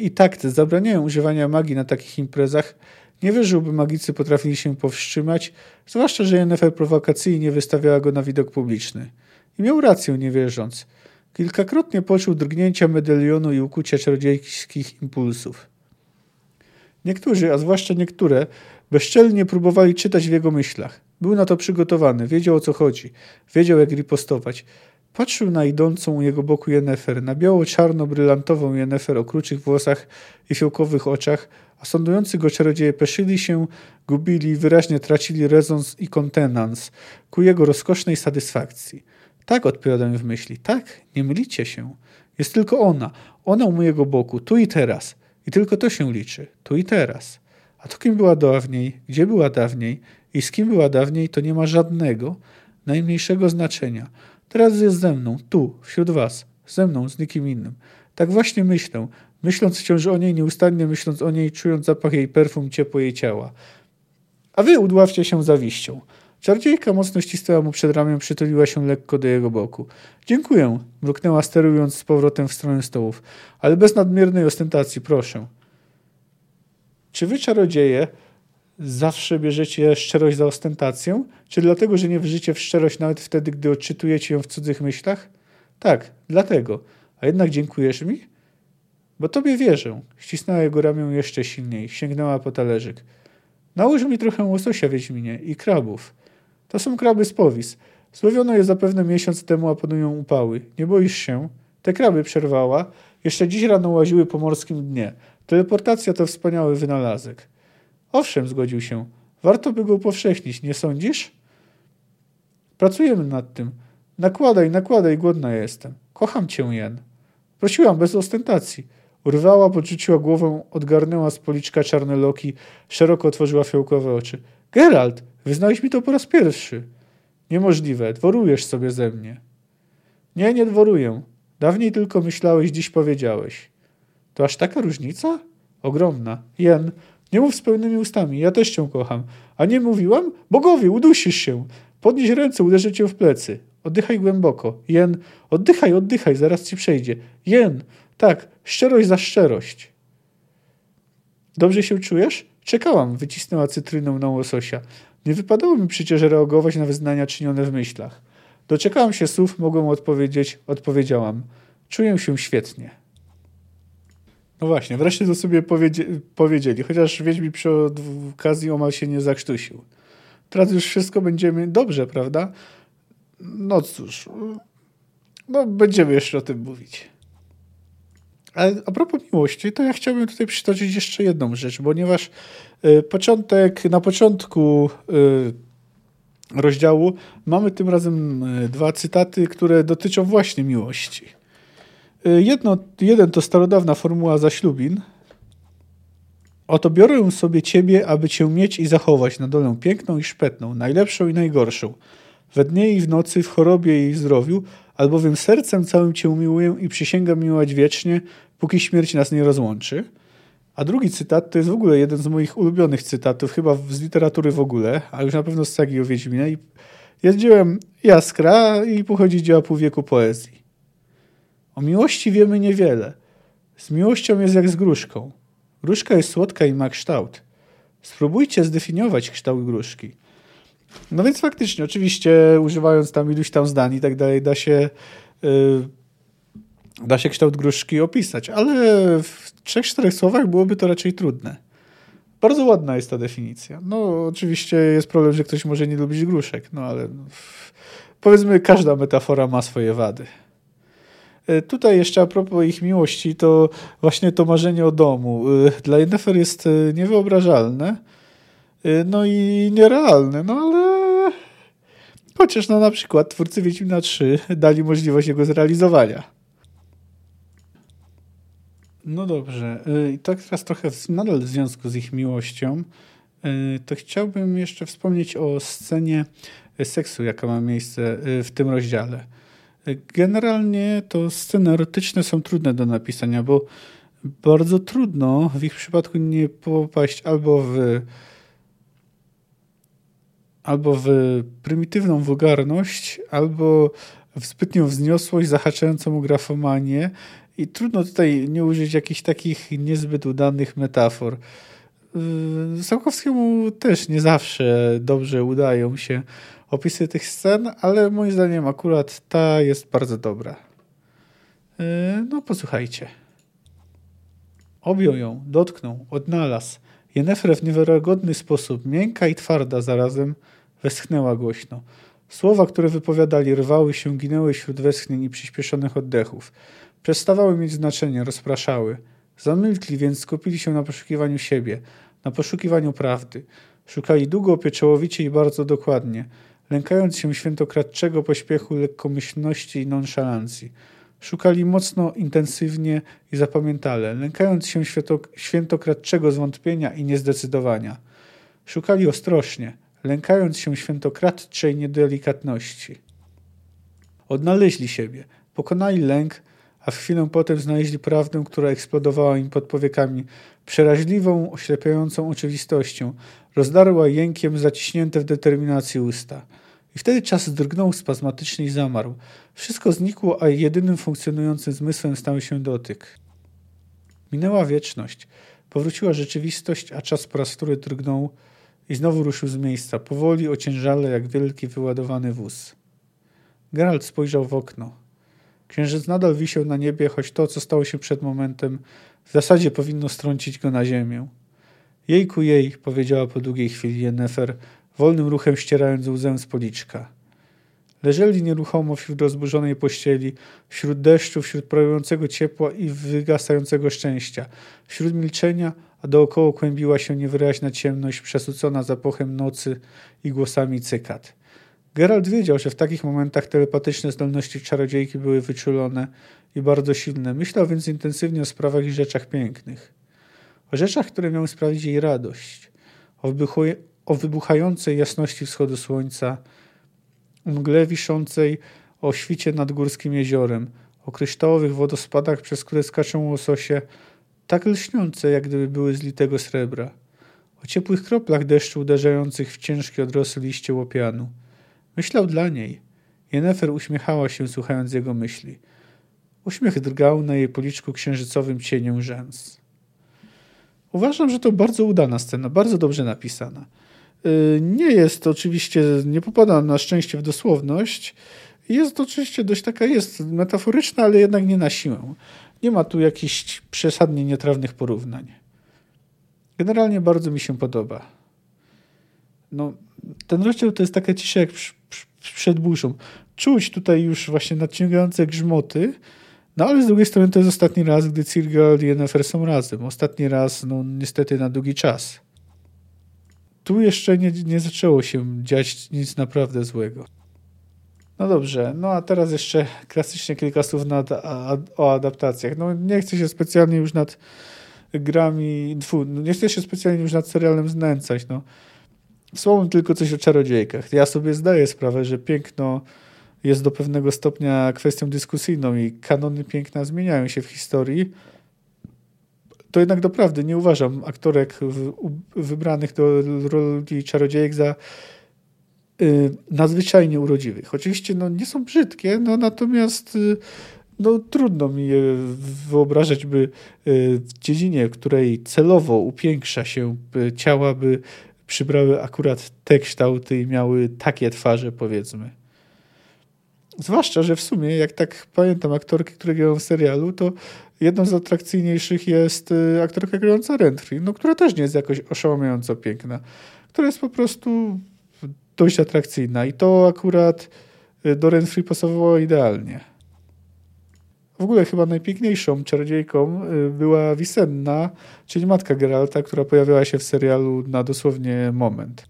i takt zabraniają używania magii na takich imprezach, nie wierzył, by magicy potrafili się powstrzymać, zwłaszcza, że Yennefer prowokacyjnie wystawiała go na widok publiczny. I miał rację, nie wierząc. Kilkakrotnie poczuł drgnięcia medalionu i ukucia czarodziejskich impulsów. Niektórzy, a zwłaszcza niektóre, bezczelnie próbowali czytać w jego myślach. Był na to przygotowany, wiedział o co chodzi, wiedział jak ripostować. Patrzył na idącą u jego boku Jennefer, na biało-czarno-brylantową Jennefer o kruczych włosach i fiołkowych oczach, a sądujący go czarodzieje peszyli się, gubili, wyraźnie tracili rezons i kontenans ku jego rozkosznej satysfakcji. Tak odpowiadam w myśli, tak, nie mylicie się. Jest tylko ona, ona u mojego boku, tu i teraz – i tylko to się liczy, tu i teraz. A to kim była dawniej, gdzie była dawniej i z kim była dawniej, to nie ma żadnego, najmniejszego znaczenia. Teraz jest ze mną, tu, wśród was, ze mną, z nikim innym. Tak właśnie myślę, myśląc wciąż o niej, nieustannie myśląc o niej, czując zapach jej perfum, ciepło jej ciała. A wy udławcie się zawiścią. Czardziejka mocno ścisnęła mu przed ramię, przytuliła się lekko do jego boku. Dziękuję, mruknęła sterując z powrotem w stronę stołów. Ale bez nadmiernej ostentacji, proszę. Czy wy, czarodzieje, zawsze bierzecie szczerość za ostentację? Czy dlatego, że nie wierzycie w szczerość nawet wtedy, gdy odczytujecie ją w cudzych myślach? Tak, dlatego. A jednak dziękujesz mi? Bo tobie wierzę. Ścisnęła jego ramię jeszcze silniej. Sięgnęła po talerzyk. Nałóż mi trochę łososia, Wiedźminie, i krabów. To są kraby z powis. Złowiono je zapewne miesiąc temu, a panują upały. Nie boisz się? Te kraby przerwała. Jeszcze dziś rano łaziły po morskim dnie. Teleportacja to wspaniały wynalazek. Owszem, zgodził się. Warto by go upowszechnić, nie sądzisz? Pracujemy nad tym. Nakładaj, nakładaj, głodna jestem. Kocham cię, Jen. Prosiłam bez ostentacji. Urwała, podrzuciła głową, odgarnęła z policzka czarne loki, szeroko otworzyła fiołkowe oczy. Geralt, wyznałeś mi to po raz pierwszy. Niemożliwe, dworujesz sobie ze mnie. Nie, nie dworuję. Dawniej tylko myślałeś, dziś powiedziałeś. To aż taka różnica? Ogromna. Jen, nie mów z pełnymi ustami, ja też cię kocham. A nie mówiłam? Bogowie, udusisz się. Podnieś ręce, uderzę cię w plecy. Oddychaj głęboko. Jen, oddychaj, oddychaj, zaraz ci przejdzie. Jen, tak, szczerość za szczerość. Dobrze się czujesz? Czekałam, wycisnęła cytryną na łososia. Nie wypadało mi przecież reagować na wyznania czynione w myślach. Doczekałam się słów, mogłem odpowiedzieć, odpowiedziałam. Czuję się świetnie. No właśnie, wreszcie to sobie powiedzie powiedzieli, chociaż Wiedźmi przy okazji omal się nie zakrztusił. Teraz już wszystko będziemy dobrze, prawda? No cóż, no będziemy jeszcze o tym mówić. Ale a propos miłości, to ja chciałbym tutaj przytoczyć jeszcze jedną rzecz, ponieważ y, początek, na początku y, rozdziału mamy tym razem y, dwa cytaty, które dotyczą właśnie miłości. Jedno, jeden to starodawna formuła zaślubin. Oto biorę sobie ciebie, aby cię mieć i zachować na dolę piękną i szpetną, najlepszą i najgorszą, we dnie i w nocy, w chorobie i zdrowiu, albowiem sercem całym cię umiłuję i przysięgam miłować wiecznie, póki śmierć nas nie rozłączy. A drugi cytat to jest w ogóle jeden z moich ulubionych cytatów, chyba z literatury w ogóle, a już na pewno z sagi o Wiedźminie. Jest dziełem Jaskra i pochodzi dzieła pół wieku poezji. O miłości wiemy niewiele. Z miłością jest jak z gruszką. Gruszka jest słodka i ma kształt. Spróbujcie zdefiniować kształt gruszki. No więc faktycznie, oczywiście używając tam iluś tam zdań i tak dalej, da się, yy, da się kształt gruszki opisać, ale w trzech, czterech słowach byłoby to raczej trudne. Bardzo ładna jest ta definicja. No oczywiście jest problem, że ktoś może nie lubić gruszek, no ale powiedzmy każda metafora ma swoje wady. E, tutaj jeszcze a propos ich miłości, to właśnie to marzenie o domu e, dla Yennefer jest e, niewyobrażalne, no i nierealne, no ale chociaż no na przykład twórcy Wiedźmina 3 dali możliwość jego zrealizowania. No dobrze, i tak teraz trochę nadal w związku z ich miłością, to chciałbym jeszcze wspomnieć o scenie seksu, jaka ma miejsce w tym rozdziale. Generalnie to sceny erotyczne są trudne do napisania, bo bardzo trudno w ich przypadku nie popaść albo w albo w prymitywną wulgarność, albo w zbytnią wzniosłość zahaczającą o grafomanię i trudno tutaj nie użyć jakichś takich niezbyt udanych metafor. Yy, też nie zawsze dobrze udają się opisy tych scen, ale moim zdaniem akurat ta jest bardzo dobra. Yy, no posłuchajcie. Objął ją, dotknął, odnalazł. Jenefre w niewiarygodny sposób, miękka i twarda zarazem, westchnęła głośno. Słowa, które wypowiadali, rwały się, ginęły wśród westchnień i przyspieszonych oddechów. Przestawały mieć znaczenie, rozpraszały. Zamilkli, więc skupili się na poszukiwaniu siebie, na poszukiwaniu prawdy. Szukali długo, pieczołowicie i bardzo dokładnie lękając się świętokradczego pośpiechu, lekkomyślności i nonszalancji. Szukali mocno, intensywnie i zapamiętale, lękając się świętokradczego zwątpienia i niezdecydowania. Szukali ostrożnie, lękając się świętokradczej niedelikatności. Odnaleźli siebie, pokonali lęk, a w chwilę potem znaleźli prawdę, która eksplodowała im pod powiekami przeraźliwą, oślepiającą oczywistością, rozdarła jękiem zaciśnięte w determinacji usta. I wtedy czas drgnął spazmatycznie i zamarł. Wszystko znikło, a jedynym funkcjonującym zmysłem stał się dotyk. Minęła wieczność. Powróciła rzeczywistość, a czas po raz wtóry drgnął i znowu ruszył z miejsca, powoli, ociężale, jak wielki wyładowany wóz. Geralt spojrzał w okno. Księżyc nadal wisiał na niebie, choć to, co stało się przed momentem, w zasadzie powinno strącić go na ziemię. Jejku jej, powiedziała po długiej chwili Jennefer, wolnym ruchem ścierając łzę z policzka. Leżeli nieruchomo wśród rozburzonej pościeli, wśród deszczu, wśród prawiącego ciepła i wygasającego szczęścia, wśród milczenia, a dookoła kłębiła się niewyraźna ciemność przesycona zapochem nocy i głosami cykad. Geralt wiedział, że w takich momentach telepatyczne zdolności czarodziejki były wyczulone i bardzo silne. Myślał więc intensywnie o sprawach i rzeczach pięknych. O rzeczach, które miały sprawić jej radość. O, o wybuchającej jasności wschodu słońca, o mgle wiszącej o świcie nad górskim jeziorem, o kryształowych wodospadach, przez które skaczą łososie, tak lśniące, jak gdyby były z litego srebra, o ciepłych kroplach deszczu uderzających w ciężkie odrosy liście łopianu. Myślał dla niej. Jennefer uśmiechała się, słuchając jego myśli. Uśmiech drgał na jej policzku księżycowym cieniem rzęs. Uważam, że to bardzo udana scena, bardzo dobrze napisana. Y, nie jest oczywiście, nie popada na szczęście w dosłowność. Jest oczywiście dość taka, jest metaforyczna, ale jednak nie na siłę. Nie ma tu jakichś przesadnie nietrawnych porównań. Generalnie bardzo mi się podoba. No, ten rozdział to jest taka cisza jak przed burzą. Czuć tutaj już właśnie nadciągające grzmoty, no ale z drugiej strony to jest ostatni raz, gdy Cyrgald i Yennefer są razem. Ostatni raz, no niestety na długi czas. Tu jeszcze nie, nie zaczęło się dziać nic naprawdę złego. No dobrze, no a teraz jeszcze klasycznie kilka słów nad, a, o adaptacjach. No nie chcę się specjalnie już nad grami, tfu, no nie chcę się specjalnie już nad serialem znęcać, no. Słowem tylko coś o czarodziejkach. Ja sobie zdaję sprawę, że piękno jest do pewnego stopnia kwestią dyskusyjną i kanony piękna zmieniają się w historii. To jednak doprawdy nie uważam aktorek wybranych do roli czarodziejek za y, nadzwyczajnie urodziwych. Oczywiście no, nie są brzydkie, no, natomiast y, no, trudno mi wyobrażać, by y, w dziedzinie, w której celowo upiększa się ciała, by przybrały akurat te kształty i miały takie twarze, powiedzmy. Zwłaszcza, że w sumie, jak tak pamiętam aktorki, które grają w serialu, to jedną z atrakcyjniejszych jest y, aktorka grająca Rentry, no, która też nie jest jakoś oszałamiająco piękna, która jest po prostu dość atrakcyjna i to akurat y, do Renfri pasowało idealnie. Ogóle chyba najpiękniejszą czarodziejką y, była Wisenna, czyli matka Geralta, która pojawiała się w serialu na dosłownie moment.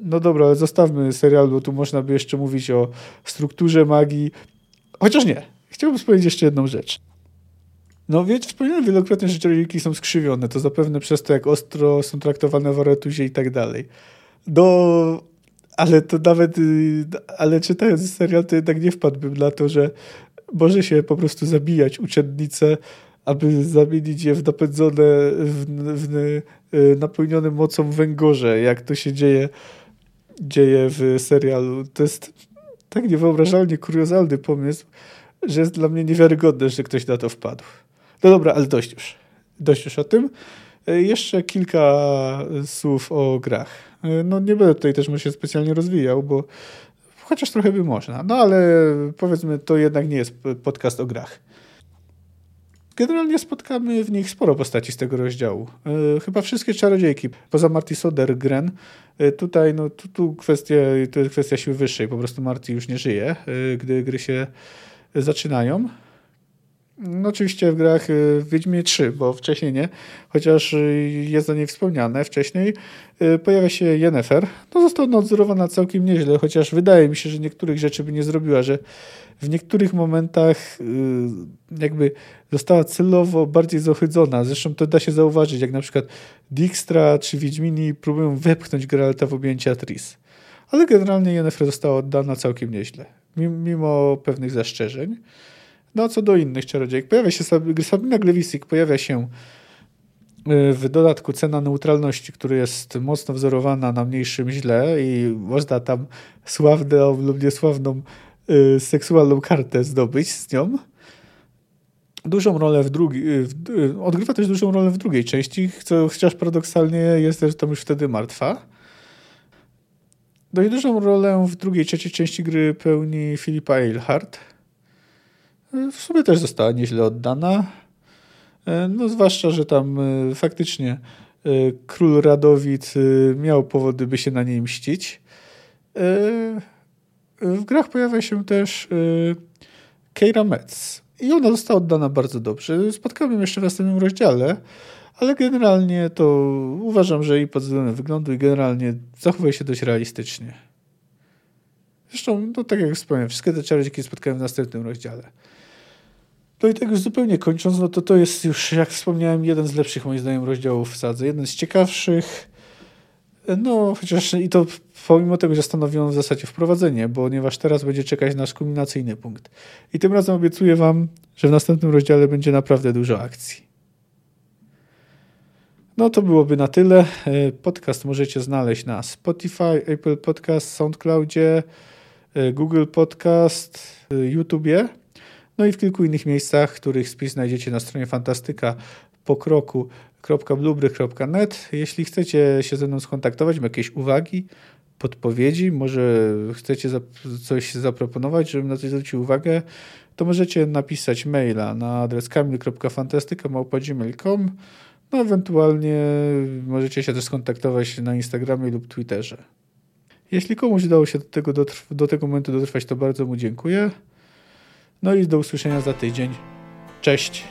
No dobra, ale zostawmy serial, bo tu można by jeszcze mówić o strukturze magii. Chociaż nie. Chciałbym powiedzieć jeszcze jedną rzecz. No wiecie, wspomniałem wielokrotnie, że czarodziejki są skrzywione. To zapewne przez to, jak ostro są traktowane w Aretuzie i tak dalej. No, ale to nawet, y, ale czytając serial, to jednak nie wpadłbym na to, że może się po prostu zabijać uczennice, aby zamienić je w napędzone, w, w, y, napełnione mocą węgorze, jak to się dzieje, dzieje w serialu. To jest tak niewyobrażalnie kuriozalny pomysł, że jest dla mnie niewiarygodne, że ktoś na to wpadł. No dobra, ale dość już. Dość już o tym. Y, jeszcze kilka słów o grach. No nie będę tutaj też się specjalnie rozwijał, bo Chociaż trochę by można. No ale powiedzmy, to jednak nie jest podcast o grach. Generalnie spotkamy w nich sporo postaci z tego rozdziału. E, chyba wszystkie czarodziejki, poza Marty Sodergren. E, tutaj no, tu, tu kwestia, to jest kwestia siły wyższej. Po prostu Marty już nie żyje, e, gdy gry się zaczynają. No oczywiście w grach y, w Wiedźmie 3, bo wcześniej nie, chociaż y, jest o niej wspomniane wcześniej, y, pojawia się Yennefer. No została nadzorowana całkiem nieźle, chociaż wydaje mi się, że niektórych rzeczy by nie zrobiła, że w niektórych momentach jakby została celowo bardziej zohydzona. Zresztą to da się zauważyć, jak na przykład Dijkstra czy Wiedźmini próbują wepchnąć Geralta w objęcia Tris. Ale generalnie Yennefer została oddana całkiem nieźle, mimo pewnych zastrzeżeń. No co do innych czarodziejek, pojawia się Sabina Glewisik, pojawia się y, w dodatku cena neutralności, która jest mocno wzorowana na mniejszym źle i można tam sławną lub niesławną y, seksualną kartę zdobyć z nią. Dużą rolę w drugiej, y, odgrywa też dużą rolę w drugiej części, co chociaż paradoksalnie jest też tam już wtedy martwa. No i dużą rolę w drugiej, trzeciej części gry pełni Filipa Eilhart w sumie też została nieźle oddana. E, no zwłaszcza, że tam e, faktycznie e, król Radowid miał powody, by się na niej mścić. W grach pojawia się też Keira Metz. I ona została oddana bardzo dobrze. Spotkamy ją jeszcze w następnym rozdziale, ale generalnie to uważam, że i pod względem wyglądu i generalnie zachowuje się dość realistycznie. Zresztą, no tak jak wspomniałem, wszystkie te czarodziejki spotkałem w następnym rozdziale. No i tak już zupełnie kończąc, no to to jest już, jak wspomniałem, jeden z lepszych moim zdaniem rozdziałów w sadze. Jeden z ciekawszych, no chociaż i to pomimo tego, że stanowią w zasadzie wprowadzenie, ponieważ teraz będzie czekać nasz kulminacyjny punkt. I tym razem obiecuję wam, że w następnym rozdziale będzie naprawdę dużo akcji. No to byłoby na tyle. E, podcast możecie znaleźć na Spotify, Apple Podcast, SoundCloudzie, e, Google Podcast, e, YouTubie, no i w kilku innych miejscach, których spis znajdziecie na stronie fantastyka pokroku.blubry.net. Jeśli chcecie się ze mną skontaktować, ma jakieś uwagi, podpowiedzi, może chcecie coś zaproponować, żebym na coś zwrócił uwagę, to możecie napisać maila na adres kamil.fantastyka.gmail.com no ewentualnie możecie się też skontaktować na Instagramie lub Twitterze. Jeśli komuś udało się do tego, do tego momentu dotrwać, to bardzo mu dziękuję. No i do usłyszenia za tydzień. Cześć!